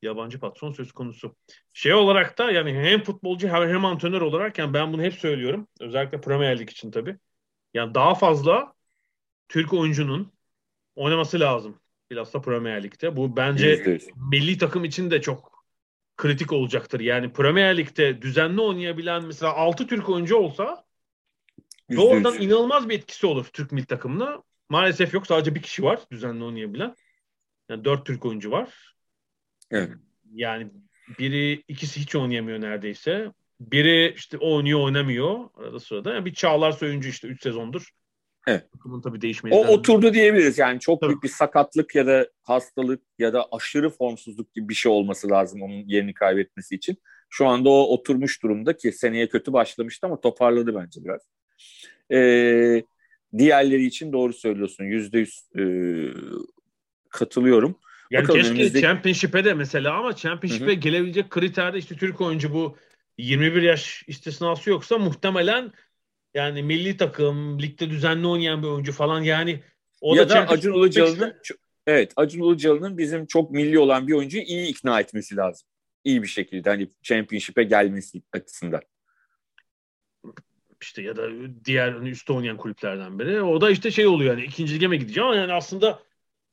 yabancı patron söz konusu. Şey olarak da yani hem futbolcu hem, hem antrenör olarak yani ben bunu hep söylüyorum. Özellikle Premier Lig için tabii. Yani daha fazla Türk oyuncunun oynaması lazım. Bilhassa Premier Lig'de. Bu bence %100. milli takım için de çok kritik olacaktır. Yani Premier Lig'de düzenli oynayabilen mesela 6 Türk oyuncu olsa doğrudan %100. inanılmaz bir etkisi olur Türk milli takımına. Maalesef yok. Sadece bir kişi var düzenli oynayabilen. Yani 4 Türk oyuncu var. Evet. Yani biri ikisi hiç oynayamıyor neredeyse. Biri işte oynuyor oynamıyor arada sırada. Yani bir Çağlar Söyüncü işte 3 sezondur. Evet. Takımın tabii değişmesi. O oturdu diyebiliriz. Yani çok tabii. büyük bir sakatlık ya da hastalık ya da aşırı formsuzluk gibi bir şey olması lazım onun yerini kaybetmesi için. Şu anda o oturmuş durumda ki seneye kötü başlamıştı ama toparladı bence biraz. Ee, diğerleri için doğru söylüyorsun. Yüzde yüz e, katılıyorum. Yani Bakalım keşke önümüzdeki... Championship'e de mesela ama Championship'e gelebilecek kriterde işte Türk oyuncu bu 21 yaş istisnası yoksa muhtemelen yani milli takım, ligde düzenli oynayan bir oyuncu falan yani o ya da, da Acun Ilıcalı'nın evet Acun Ilıcalı'nın bizim çok milli olan bir oyuncuyu iyi ikna etmesi lazım. İyi bir şekilde hani Championship'e gelmesi açısından. İşte ya da diğer hani üstte oynayan kulüplerden biri. O da işte şey oluyor yani ikinci lige mi gideceğim ama yani aslında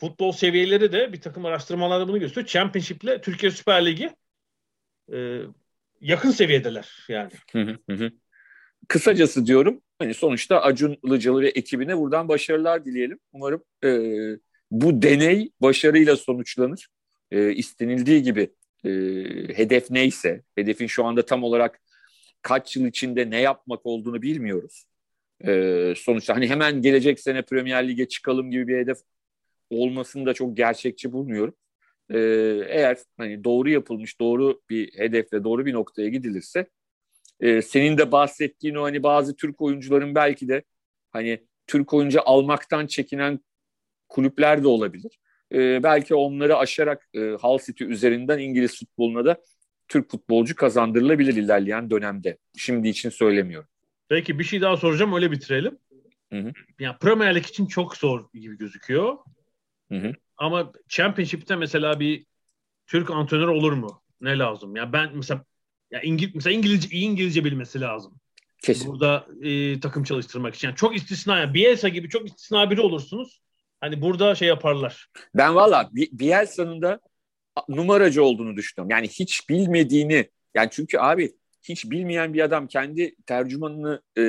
futbol seviyeleri de bir takım araştırmalarda bunu gösteriyor. Championship ile Türkiye Süper Ligi e, yakın seviyedeler yani. Kısacası diyorum hani sonuçta Acun Ilıcalı ve ekibine buradan başarılar dileyelim. Umarım e, bu deney başarıyla sonuçlanır. E, istenildiği gibi e, hedef neyse, hedefin şu anda tam olarak kaç yıl içinde ne yapmak olduğunu bilmiyoruz. E, sonuçta hani hemen gelecek sene Premier Lig'e çıkalım gibi bir hedef olmasını da çok gerçekçi bulmuyorum. Ee, eğer hani doğru yapılmış, doğru bir hedefle, doğru bir noktaya gidilirse e, senin de bahsettiğin o hani bazı Türk oyuncuların belki de hani Türk oyuncu almaktan çekinen kulüpler de olabilir. E, belki onları aşarak e, Hull City üzerinden İngiliz futboluna da Türk futbolcu kazandırılabilir ilerleyen dönemde. Şimdi için söylemiyorum. Peki bir şey daha soracağım öyle bitirelim. Hı hı. Yani Premier Lig için çok zor gibi gözüküyor. Hı hı. Ama Championship'te mesela bir Türk antrenör olur mu? Ne lazım? Ya ben mesela ya İngiliz mesela İngilizce iyi İngilizce bilmesi lazım. Kesin. Burada e, takım çalıştırmak için. Yani çok istisna yani Bielsa gibi çok istisna biri olursunuz. Hani burada şey yaparlar. Ben valla Bielsa'nın da numaracı olduğunu düşünüyorum. Yani hiç bilmediğini yani çünkü abi hiç bilmeyen bir adam kendi tercümanını e,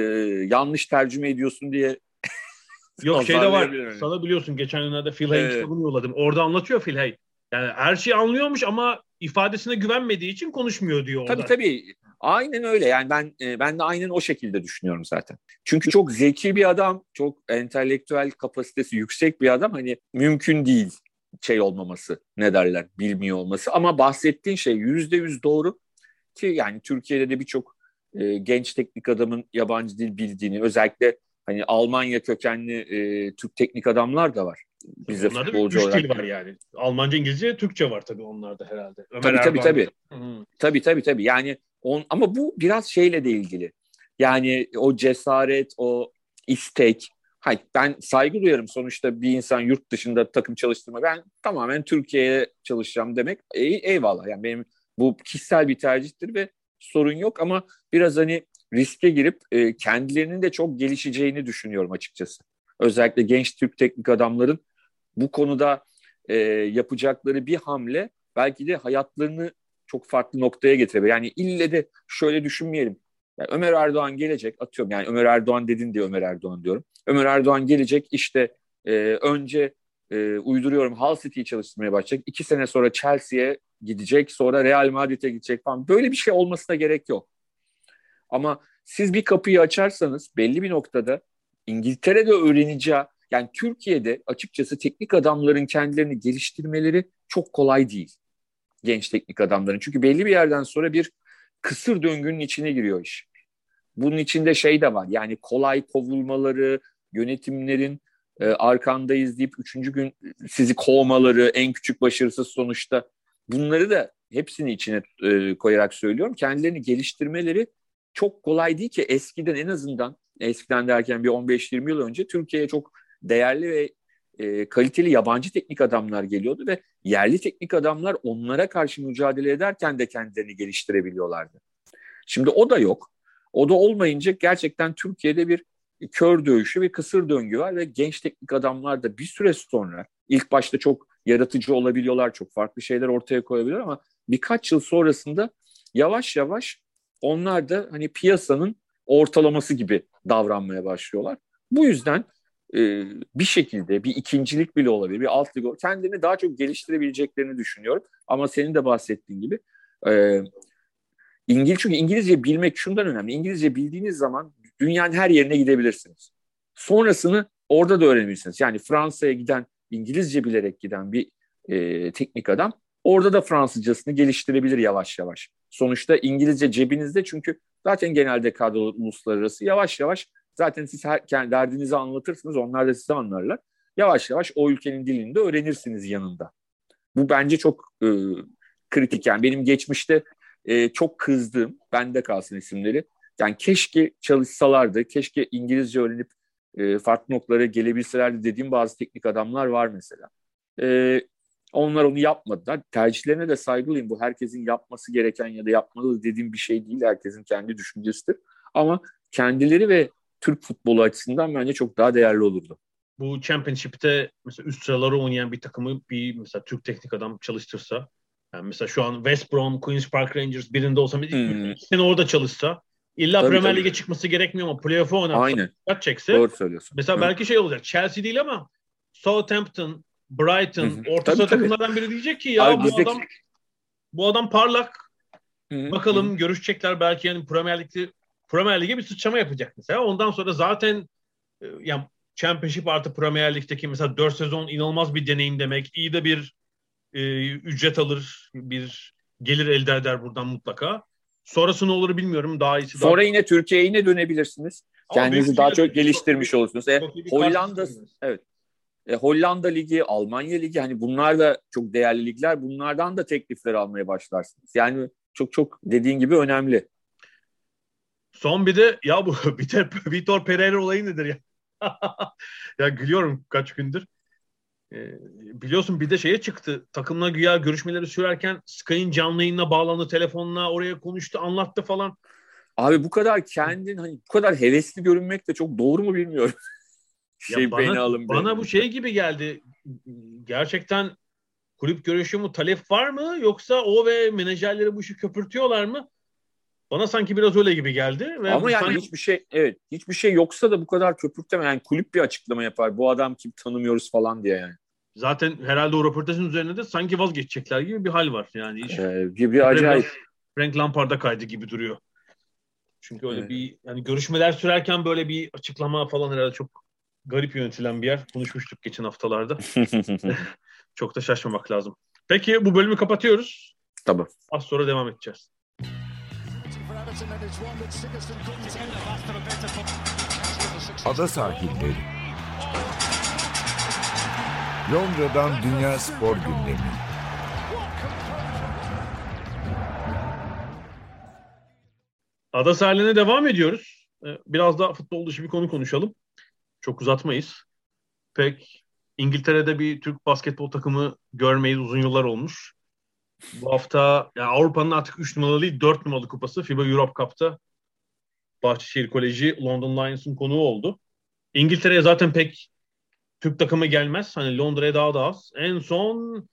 yanlış tercüme ediyorsun diye Yok şey de var. Sana biliyorsun geçen günlerde Phil Hay'in evet. kitabını yolladım. Orada anlatıyor Phil Hay. Yani her şeyi anlıyormuş ama ifadesine güvenmediği için konuşmuyor diyor orada. Tabii tabii. Aynen öyle. Yani ben e, ben de aynen o şekilde düşünüyorum zaten. Çünkü çok zeki bir adam, çok entelektüel kapasitesi yüksek bir adam. Hani mümkün değil şey olmaması, ne derler, bilmiyor olması. Ama bahsettiğin şey yüzde yüz doğru. Ki yani Türkiye'de de birçok e, genç teknik adamın yabancı dil bildiğini, özellikle hani Almanya kökenli e, Türk teknik adamlar da var. Bizde Onlarda futbolcu olarak. dil var yani. Almanca, İngilizce, Türkçe var tabii onlarda herhalde. Ömer tabii tabii tabii. Hmm. Tabii tabii tabii. Yani on, ama bu biraz şeyle de ilgili. Yani o cesaret, o istek. Hayır, ben saygı duyarım sonuçta bir insan yurt dışında takım çalıştırma. Ben tamamen Türkiye'ye çalışacağım demek. E, eyvallah. Yani benim bu kişisel bir tercihtir ve sorun yok ama biraz hani riske girip e, kendilerinin de çok gelişeceğini düşünüyorum açıkçası. Özellikle genç Türk teknik adamların bu konuda e, yapacakları bir hamle belki de hayatlarını çok farklı noktaya getirebilir. Yani ille de şöyle düşünmeyelim. Yani Ömer Erdoğan gelecek atıyorum yani Ömer Erdoğan dedin diye Ömer Erdoğan diyorum. Ömer Erdoğan gelecek işte e, önce e, uyduruyorum Hull City'yi çalıştırmaya başlayacak. İki sene sonra Chelsea'ye gidecek sonra Real Madrid'e gidecek falan. Böyle bir şey olmasına gerek yok. Ama siz bir kapıyı açarsanız belli bir noktada İngiltere'de öğreneceği yani Türkiye'de açıkçası teknik adamların kendilerini geliştirmeleri çok kolay değil. Genç teknik adamların. Çünkü belli bir yerden sonra bir kısır döngünün içine giriyor iş. Bunun içinde şey de var. Yani kolay kovulmaları, yönetimlerin e, arkandayız deyip üçüncü gün sizi kovmaları, en küçük başarısız sonuçta bunları da hepsini içine e, koyarak söylüyorum. Kendilerini geliştirmeleri çok kolay değil ki eskiden en azından eskiden derken bir 15-20 yıl önce Türkiye'ye çok değerli ve e, kaliteli yabancı teknik adamlar geliyordu ve yerli teknik adamlar onlara karşı mücadele ederken de kendilerini geliştirebiliyorlardı. Şimdi o da yok. O da olmayınca gerçekten Türkiye'de bir kör dövüşü ve kısır döngü var ve genç teknik adamlar da bir süre sonra ilk başta çok yaratıcı olabiliyorlar, çok farklı şeyler ortaya koyabiliyor ama birkaç yıl sonrasında yavaş yavaş onlar da hani piyasanın ortalaması gibi davranmaya başlıyorlar. Bu yüzden e, bir şekilde bir ikincilik bile olabilir, bir alt lig kendini daha çok geliştirebileceklerini düşünüyorum. Ama senin de bahsettiğin gibi e, İngiliz çünkü İngilizce bilmek şundan önemli. İngilizce bildiğiniz zaman dünyanın her yerine gidebilirsiniz. Sonrasını orada da öğrenebilirsiniz. Yani Fransa'ya giden, İngilizce bilerek giden bir e, teknik adam orada da Fransızcasını geliştirebilir yavaş yavaş. Sonuçta İngilizce cebinizde çünkü zaten genelde kadro uluslararası yavaş yavaş zaten siz her, kendi derdinizi anlatırsınız onlar da size anlarlar. Yavaş yavaş o ülkenin dilini de öğrenirsiniz yanında. Bu bence çok e, kritik yani benim geçmişte e, çok kızdığım, bende kalsın isimleri. Yani keşke çalışsalardı, keşke İngilizce öğrenip e, farklı noktalara gelebilselerdi dediğim bazı teknik adamlar var mesela. E, onlar onu yapmadılar. Tercihlerine de saygılıyım. Bu herkesin yapması gereken ya da yapmalı dediğim bir şey değil. Herkesin kendi düşüncesidir. Ama kendileri ve Türk futbolu açısından bence çok daha değerli olurdu. Bu Championship'te mesela üst sıraları oynayan bir takımı bir mesela Türk teknik adam çalıştırsa yani mesela şu an West Brom, Queen's Park Rangers birinde olsa hmm. sene orada çalışsa illa tabii, Premier Lig'e çıkması gerekmiyor ama playoff'a oynarsa Aynen. çekse Doğru söylüyorsun. Mesela Hı. belki şey olacak. Chelsea değil ama Southampton, Brighton, Hı-hı. orta saha takımlardan biri diyecek ki ya Abi, bu bizdeki... adam bu adam parlak. Hı-hı. Bakalım Hı-hı. görüşecekler belki yani Premier Lig'de Premier Lig'e bir sıçrama yapacak mesela. Ondan sonra zaten e, yani Championship artı Premier Lig'deki mesela 4 sezon inanılmaz bir deneyim demek. İyi de bir e, ücret alır, bir gelir elde eder buradan mutlaka. Sonrası ne olur bilmiyorum. Daha iyisi Sonra daha... yine Türkiye'ye yine dönebilirsiniz. Ama Kendinizi daha çok geliştirmiş çok, olursunuz. E, Hollanda evet. E, Hollanda Ligi, Almanya Ligi hani bunlar da çok değerli ligler. Bunlardan da teklifler almaya başlarsınız. Yani çok çok dediğin gibi önemli. Son bir de ya bu Vitor, Pereira olayı nedir ya? ya gülüyorum kaç gündür. Ee, biliyorsun bir de şeye çıktı. Takımla güya görüşmeleri sürerken Sky'in canlı yayınına bağlandı telefonla oraya konuştu anlattı falan. Abi bu kadar kendin hani bu kadar hevesli görünmek de çok doğru mu bilmiyorum. şey bana, alın bana benim. bu şey gibi geldi. Gerçekten kulüp görüşü mü talep var mı yoksa o ve menajerleri bu işi köpürtüyorlar mı? Bana sanki biraz öyle gibi geldi. Ve Ama yani sanki... hiçbir şey evet hiçbir şey yoksa da bu kadar köpürteme yani kulüp bir açıklama yapar. Bu adam kim tanımıyoruz falan diye yani. Zaten herhalde o röportajın üzerine de sanki vazgeçecekler gibi bir hal var yani. Iş. Ee, gibi acayip. Frank Lampard'a kaydı gibi duruyor. Çünkü öyle evet. bir yani görüşmeler sürerken böyle bir açıklama falan herhalde çok garip yönetilen bir yer. Konuşmuştuk geçen haftalarda. çok da şaşmamak lazım. Peki bu bölümü kapatıyoruz. Tabii. Az sonra devam edeceğiz. Ada sahilleri. Londra'dan Dünya Spor Gündemi. Ada sahiline devam ediyoruz. Ee, biraz daha futbol dışı bir konu konuşalım. Çok uzatmayız. Pek İngiltere'de bir Türk basketbol takımı görmeyiz uzun yıllar olmuş. Bu hafta yani Avrupa'nın artık 3 numaralı değil 4 numaralı kupası FIBA Europe Cup'ta Bahçeşehir Koleji London Lions'ın konuğu oldu. İngiltere'ye zaten pek Türk takımı gelmez. Hani Londra'ya daha da az. En son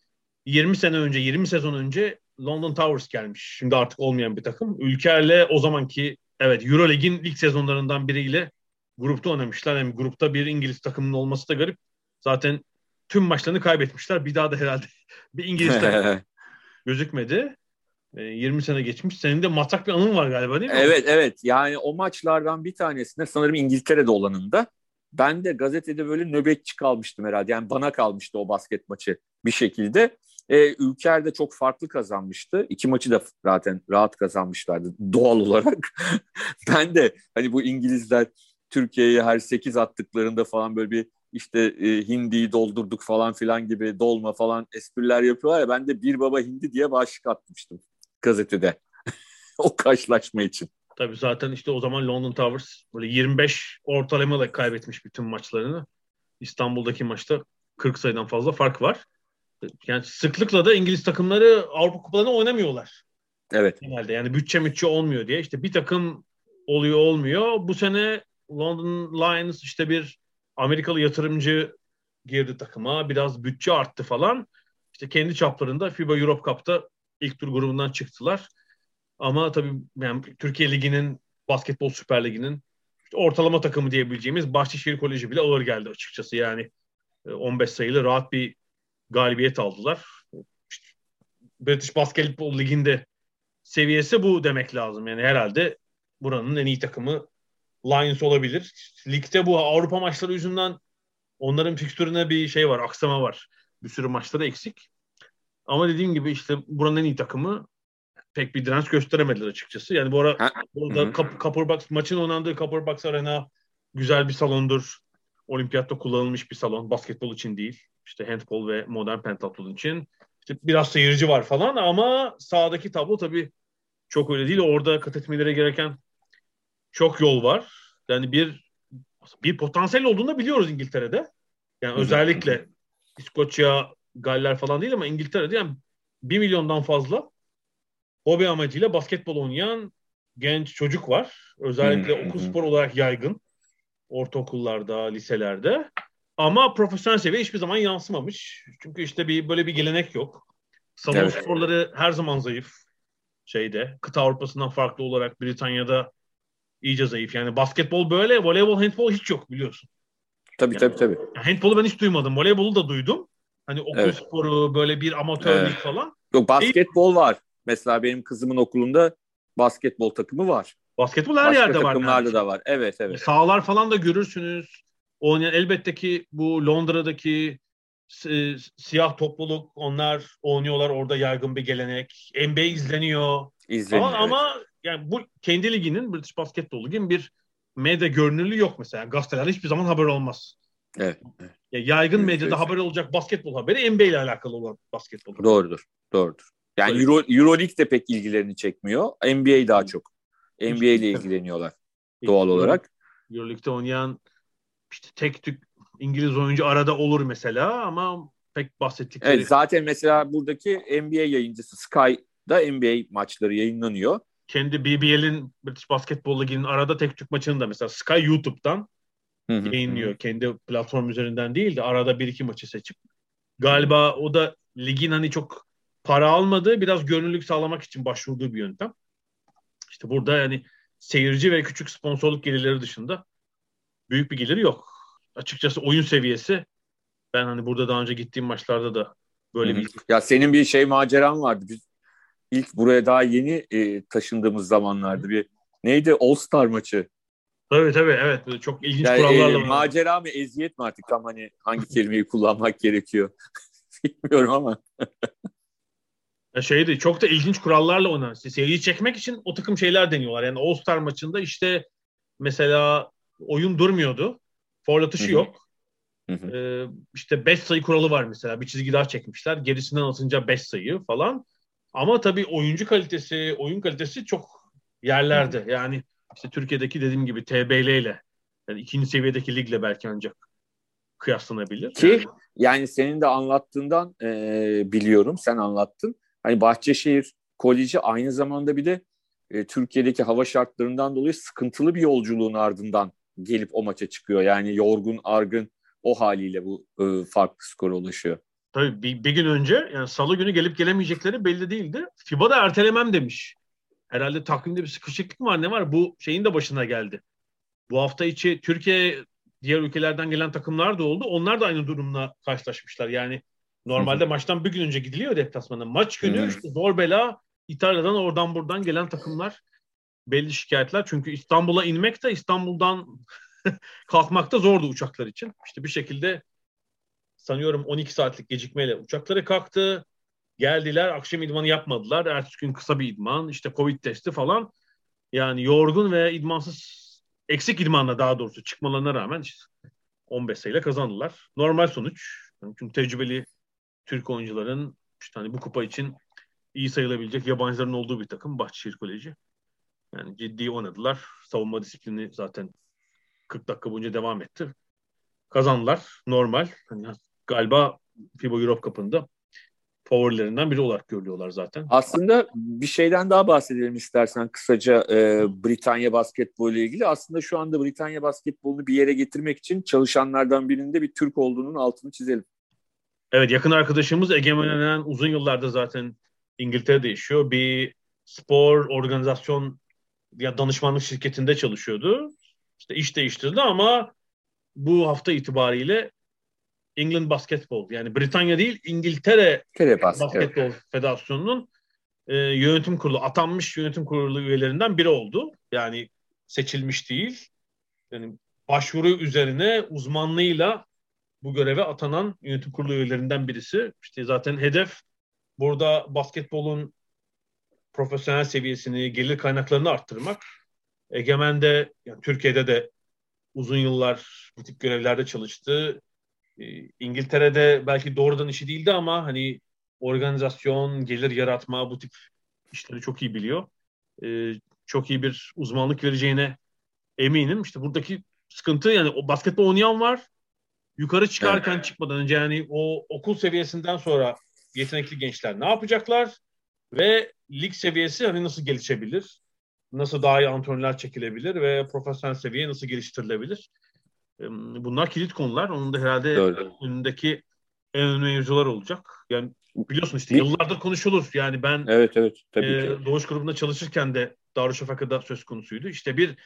20 sene önce, 20 sezon önce London Towers gelmiş. Şimdi artık olmayan bir takım. Ülker'le o zamanki evet Euroleague'in ilk sezonlarından biriyle grupta oynamışlar. Hem grupta bir İngiliz takımının olması da garip. Zaten tüm maçlarını kaybetmişler. Bir daha da herhalde bir İngiliz takımı gözükmedi. 20 sene geçmiş. Senin de matrak bir anın var galiba değil mi? Evet evet yani o maçlardan bir tanesinde sanırım İngiltere'de olanında ben de gazetede böyle nöbetçi kalmıştım herhalde. Yani bana kalmıştı o basket maçı bir şekilde. E, Ülker de çok farklı kazanmıştı. İki maçı da zaten rahat kazanmışlardı doğal olarak. ben de hani bu İngilizler Türkiye'ye her 8 attıklarında falan böyle bir işte e, hindiyi doldurduk falan filan gibi dolma falan espriler yapıyorlar ya ben de bir baba hindi diye başlık atmıştım gazetede o karşılaşma için. Tabii zaten işte o zaman London Towers böyle 25 ortalamayla kaybetmiş bütün maçlarını. İstanbul'daki maçta 40 sayıdan fazla fark var. Yani sıklıkla da İngiliz takımları Avrupa kupalarına oynamıyorlar. Evet. Genelde yani bütçe bütçe olmuyor diye. İşte bir takım oluyor olmuyor. Bu sene London Lions işte bir Amerikalı yatırımcı girdi takıma. Biraz bütçe arttı falan. İşte kendi çaplarında FIBA Europe Cup'ta ilk tur grubundan çıktılar. Ama tabii yani Türkiye Ligi'nin basketbol Süper Ligi'nin işte ortalama takımı diyebileceğimiz Bahçeşehir Koleji bile ağır geldi açıkçası. Yani 15 e, sayılı rahat bir galibiyet aldılar. İşte British Basketball Ligi'nde seviyesi bu demek lazım. Yani herhalde buranın en iyi takımı Lions olabilir. Ligde bu Avrupa maçları yüzünden onların fikstürüne bir şey var, aksama var. Bir sürü maçları eksik. Ama dediğim gibi işte buranın en iyi takımı pek bir direnç gösteremediler açıkçası. Yani bu ara ha? burada Copperbox maçın oynandığı Copperbox Arena güzel bir salondur. Olimpiyatta kullanılmış bir salon. Basketbol için değil. İşte handball ve modern pentatlon için. İşte biraz seyirci var falan ama sahadaki tablo tabii çok öyle değil. Orada kat etmeleri gereken çok yol var. Yani bir bir potansiyel olduğunu da biliyoruz İngiltere'de. Yani özellikle İskoçya, Galler falan değil ama İngiltere'de yani bir milyondan fazla hobi amacıyla basketbol oynayan genç çocuk var. Özellikle okul spor olarak yaygın. Ortaokullarda, liselerde. Ama profesyonel seviye hiçbir zaman yansımamış. Çünkü işte bir böyle bir gelenek yok. Salon evet. sporları her zaman zayıf. Şeyde, kıta Avrupa'sından farklı olarak Britanya'da iyice zayıf. Yani basketbol böyle, voleybol, handbol hiç yok biliyorsun. Tabii yani, tabii tabii. Handbolu ben hiç duymadım. Voleybolu da duydum. Hani okul evet. sporu, böyle bir amatörlük evet. falan. Yok basketbol var. Mesela benim kızımın okulunda basketbol takımı var. Basketbol her Başka yerde var. takımlarda da var. Evet evet. Sağlar falan da görürsünüz. Oynayan elbette ki bu Londra'daki e, siyah topluluk onlar oynuyorlar orada yaygın bir gelenek. NBA izleniyor. İzleniyor. Ama, evet. ama yani bu kendi liginin British Basketball Ligi'nin bir medya görünürlüğü yok mesela. Gazetelerde hiçbir zaman haber olmaz. Evet. Ya yaygın evet, medyada evet. haber olacak basketbol haberi NBA ile alakalı olan basketbol. Doğrudur. Doğrudur. Yani Euro, Euroleague de pek ilgilerini çekmiyor. NBA daha çok. NBA ile ilgileniyorlar doğal olarak. Euroleague'de oynayan işte tek tük İngiliz oyuncu arada olur mesela ama pek bahsettikleri. Evet zaten mesela buradaki NBA yayıncısı Sky'da NBA maçları yayınlanıyor. Kendi BBL'in British Basketball Ligi'nin arada tek tük maçını da mesela Sky YouTube'dan yayınlıyor. Kendi platform üzerinden değil de arada bir iki maçı seçip. Galiba o da ligin hani çok para almadığı biraz gönüllülük sağlamak için başvurduğu bir yöntem. İşte burada yani seyirci ve küçük sponsorluk gelirleri dışında büyük bir geliri yok. Açıkçası oyun seviyesi ben hani burada daha önce gittiğim maçlarda da böyle Hı-hı. bir... Ya senin bir şey maceran vardı. Biz ilk buraya daha yeni e, taşındığımız zamanlarda bir neydi All Star maçı. Tabii tabii evet. Çok ilginç yani, kurallarla. E, macera mı eziyet mi artık tam hani hangi kelimeyi kullanmak gerekiyor bilmiyorum ama. Şeydi çok da ilginç kurallarla ona seriyi çekmek için o takım şeyler deniyorlar. Yani All Star maçında işte mesela oyun durmuyordu. Foul atışı yok. Ee, işte 5 sayı kuralı var mesela. Bir çizgi daha çekmişler. Gerisinden atınca 5 sayı falan. Ama tabii oyuncu kalitesi, oyun kalitesi çok yerlerde. Yani işte Türkiye'deki dediğim gibi TBL ile yani ikinci seviyedeki ligle belki ancak kıyaslanabilir. Ki yani, yani senin de anlattığından e, biliyorum. Sen anlattın. Hani Bahçeşehir Koleji aynı zamanda bir de e, Türkiye'deki hava şartlarından dolayı sıkıntılı bir yolculuğun ardından gelip o maça çıkıyor. Yani yorgun, argın o haliyle bu e, farklı skora ulaşıyor. Tabii bir, bir gün önce yani salı günü gelip gelemeyecekleri belli değildi. FIBA da ertelemem demiş. Herhalde takvimde bir sıkışıklık mı var ne var? Bu şeyin de başına geldi. Bu hafta içi Türkiye diğer ülkelerden gelen takımlar da oldu. Onlar da aynı durumla karşılaşmışlar. Yani normalde Hı-hı. maçtan bir gün önce gidiliyor deplasmana. Maç günü işte zor bela İtalya'dan oradan buradan gelen takımlar belli şikayetler. Çünkü İstanbul'a inmek de İstanbul'dan kalkmak da zordu uçaklar için. İşte bir şekilde sanıyorum 12 saatlik gecikmeyle uçakları kalktı. Geldiler akşam idmanı yapmadılar. Ertesi gün kısa bir idman işte covid testi falan. Yani yorgun ve idmansız eksik idmanla daha doğrusu çıkmalarına rağmen işte 15 sayıyla kazandılar. Normal sonuç. Çünkü tecrübeli Türk oyuncuların işte hani bu kupa için iyi sayılabilecek yabancıların olduğu bir takım Bahçeşehir Koleji. Yani ciddi oynadılar. Savunma disiplini zaten 40 dakika boyunca devam etti. Kazandılar. Normal. Hani galiba FIBA Europe Cup'ında favorilerinden biri olarak görülüyorlar zaten. Aslında bir şeyden daha bahsedelim istersen kısaca e, Britanya basketbolu ile ilgili. Aslında şu anda Britanya basketbolunu bir yere getirmek için çalışanlardan birinde bir Türk olduğunun altını çizelim. Evet yakın arkadaşımız Egemen uzun yıllarda zaten İngiltere'de yaşıyor. Bir spor organizasyon ya danışmanlık şirketinde çalışıyordu. İşte iş değiştirdi ama bu hafta itibariyle England Basketball yani Britanya değil İngiltere Basketbol evet. Federasyonu'nun e, yönetim kurulu atanmış yönetim kurulu üyelerinden biri oldu. Yani seçilmiş değil. Yani başvuru üzerine uzmanlığıyla bu göreve atanan yönetim kurulu üyelerinden birisi. İşte zaten hedef burada basketbolun profesyonel seviyesini, gelir kaynaklarını arttırmak. Egemen'de, yani Türkiye'de de uzun yıllar bu tip görevlerde çalıştı. Ee, İngiltere'de belki doğrudan işi değildi ama hani organizasyon, gelir yaratma bu tip işleri çok iyi biliyor. Ee, çok iyi bir uzmanlık vereceğine eminim. İşte buradaki sıkıntı yani o basketbol oynayan var. Yukarı çıkarken evet. çıkmadan önce yani o okul seviyesinden sonra yetenekli gençler ne yapacaklar? Ve lig seviyesi hani nasıl gelişebilir? Nasıl daha iyi antrenörler çekilebilir ve profesyonel seviye nasıl geliştirilebilir? Bunlar kilit konular. Onun da herhalde Doğru. önündeki en önemli mevzular olacak. Yani biliyorsun işte yıllardır konuşulur. Yani ben evet, evet, tabii e, ki. Doğuş grubunda çalışırken de Darüşşafaka'da söz konusuydu. İşte bir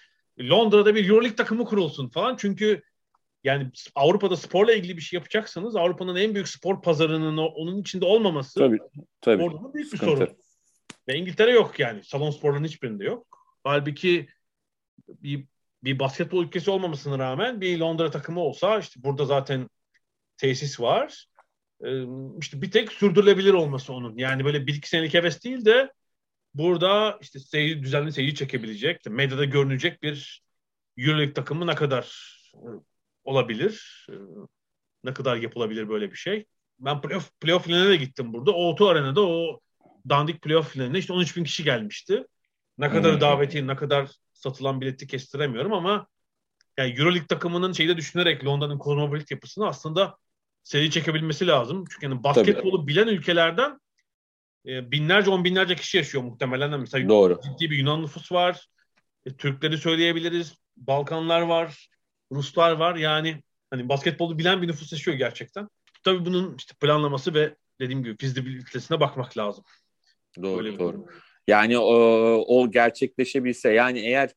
Londra'da bir Euroleague takımı kurulsun falan. Çünkü yani Avrupa'da sporla ilgili bir şey yapacaksanız Avrupa'nın en büyük spor pazarının onun içinde olmaması tabii, tabii. orada büyük bir sorun. Ve İngiltere yok yani. Salon sporların hiçbirinde yok. Halbuki bir, bir basketbol ülkesi olmamasına rağmen bir Londra takımı olsa işte burada zaten tesis var. Ee, işte bir tek sürdürülebilir olması onun. Yani böyle bir iki senelik heves değil de burada işte seyir, düzenli seyir çekebilecek, medyada görünecek bir Euroleague takımı ne kadar olabilir. Ee, ne kadar yapılabilir böyle bir şey. Ben playoff, playoff finaline de gittim burada. O2 Arena'da o dandik playoff finaline işte 13 bin kişi gelmişti. Ne kadar hmm. daveti, ne kadar satılan bileti kestiremiyorum ama yani Euroleague takımının şeyde düşünerek Londra'nın kozmopolit yapısını aslında seri çekebilmesi lazım. Çünkü yani basketbolu Tabii. bilen ülkelerden e, binlerce on binlerce kişi yaşıyor muhtemelen. Mesela Doğru. ciddi bir Yunan nüfus var. E, Türkleri söyleyebiliriz. Balkanlar var. Ruslar var. Yani hani basketbolu bilen bir nüfus yaşıyor gerçekten. Tabii bunun işte planlaması ve dediğim gibi fizibilitesine bakmak lazım. Doğru, Öyle doğru. Yani o, o gerçekleşebilse yani eğer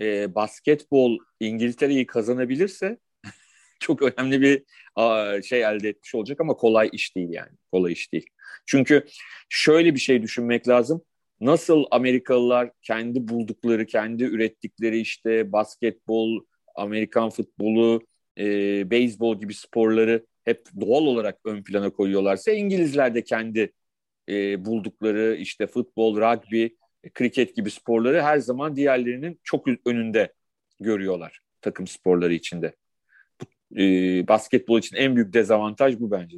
e, basketbol İngiltere'yi kazanabilirse çok önemli bir a, şey elde etmiş olacak ama kolay iş değil yani. Kolay iş değil. Çünkü şöyle bir şey düşünmek lazım. Nasıl Amerikalılar kendi buldukları, kendi ürettikleri işte basketbol, Amerikan futbolu, e, beyzbol gibi sporları hep doğal olarak ön plana koyuyorlarsa İngilizler de kendi e, buldukları işte futbol, rugby, kriket gibi sporları her zaman diğerlerinin çok önünde görüyorlar takım sporları içinde. E, basketbol için en büyük dezavantaj bu bence.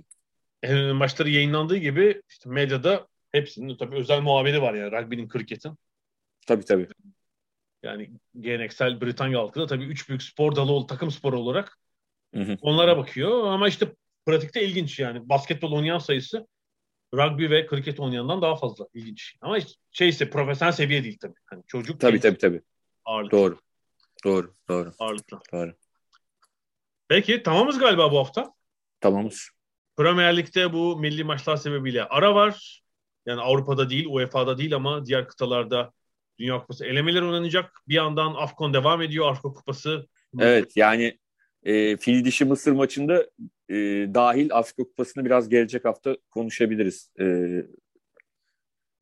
En önemli maçları yayınlandığı gibi işte medyada hepsinin tabii özel muhabiri var yani rugby'nin, kriketin. Tabii tabii. Yani geleneksel Britanya halkı da tabii üç büyük spor dalı takım sporu olarak hı hı. onlara bakıyor. Ama işte pratikte ilginç yani. Basketbol oynayan sayısı rugby ve kriket oynayandan daha fazla ilginç. Ama şey ise profesyonel seviye değil tabii. Hani çocuk Tabii tabii tabii. Ağırlıklı. Doğru. Doğru. Doğru. Ağırlıklı. Doğru. Peki tamamız galiba bu hafta. Tamamız. Premier Lig'de bu milli maçlar sebebiyle ara var. Yani Avrupa'da değil, UEFA'da değil ama diğer kıtalarda Dünya Kupası elemeler oynanacak. Bir yandan Afcon devam ediyor. Afrika Kupası. Evet yani e, fil dişi Mısır maçında e, dahil Afrika Kupası'nı biraz gelecek hafta konuşabiliriz. E,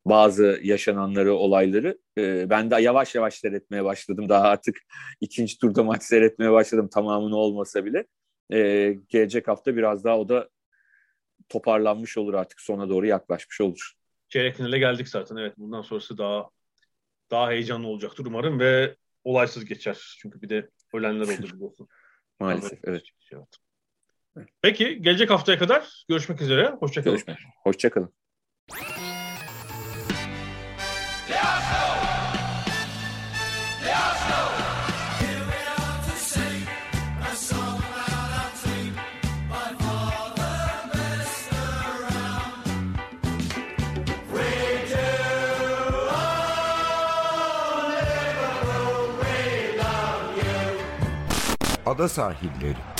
bazı yaşananları, olayları. E, ben de yavaş yavaş seyretmeye başladım. Daha artık ikinci turda maç seyretmeye başladım tamamını olmasa bile. E, gelecek hafta biraz daha o da toparlanmış olur artık sona doğru yaklaşmış olur. Çeyrek finale geldik zaten evet. Bundan sonrası daha daha heyecanlı olacaktır umarım ve olaysız geçer. Çünkü bir de ölenler oldu biliyorsun. Maalesef evet. evet. Peki gelecek haftaya kadar görüşmek üzere. Hoşçakalın. Görüşmek. Hoşçakalın. Ada sahilleri.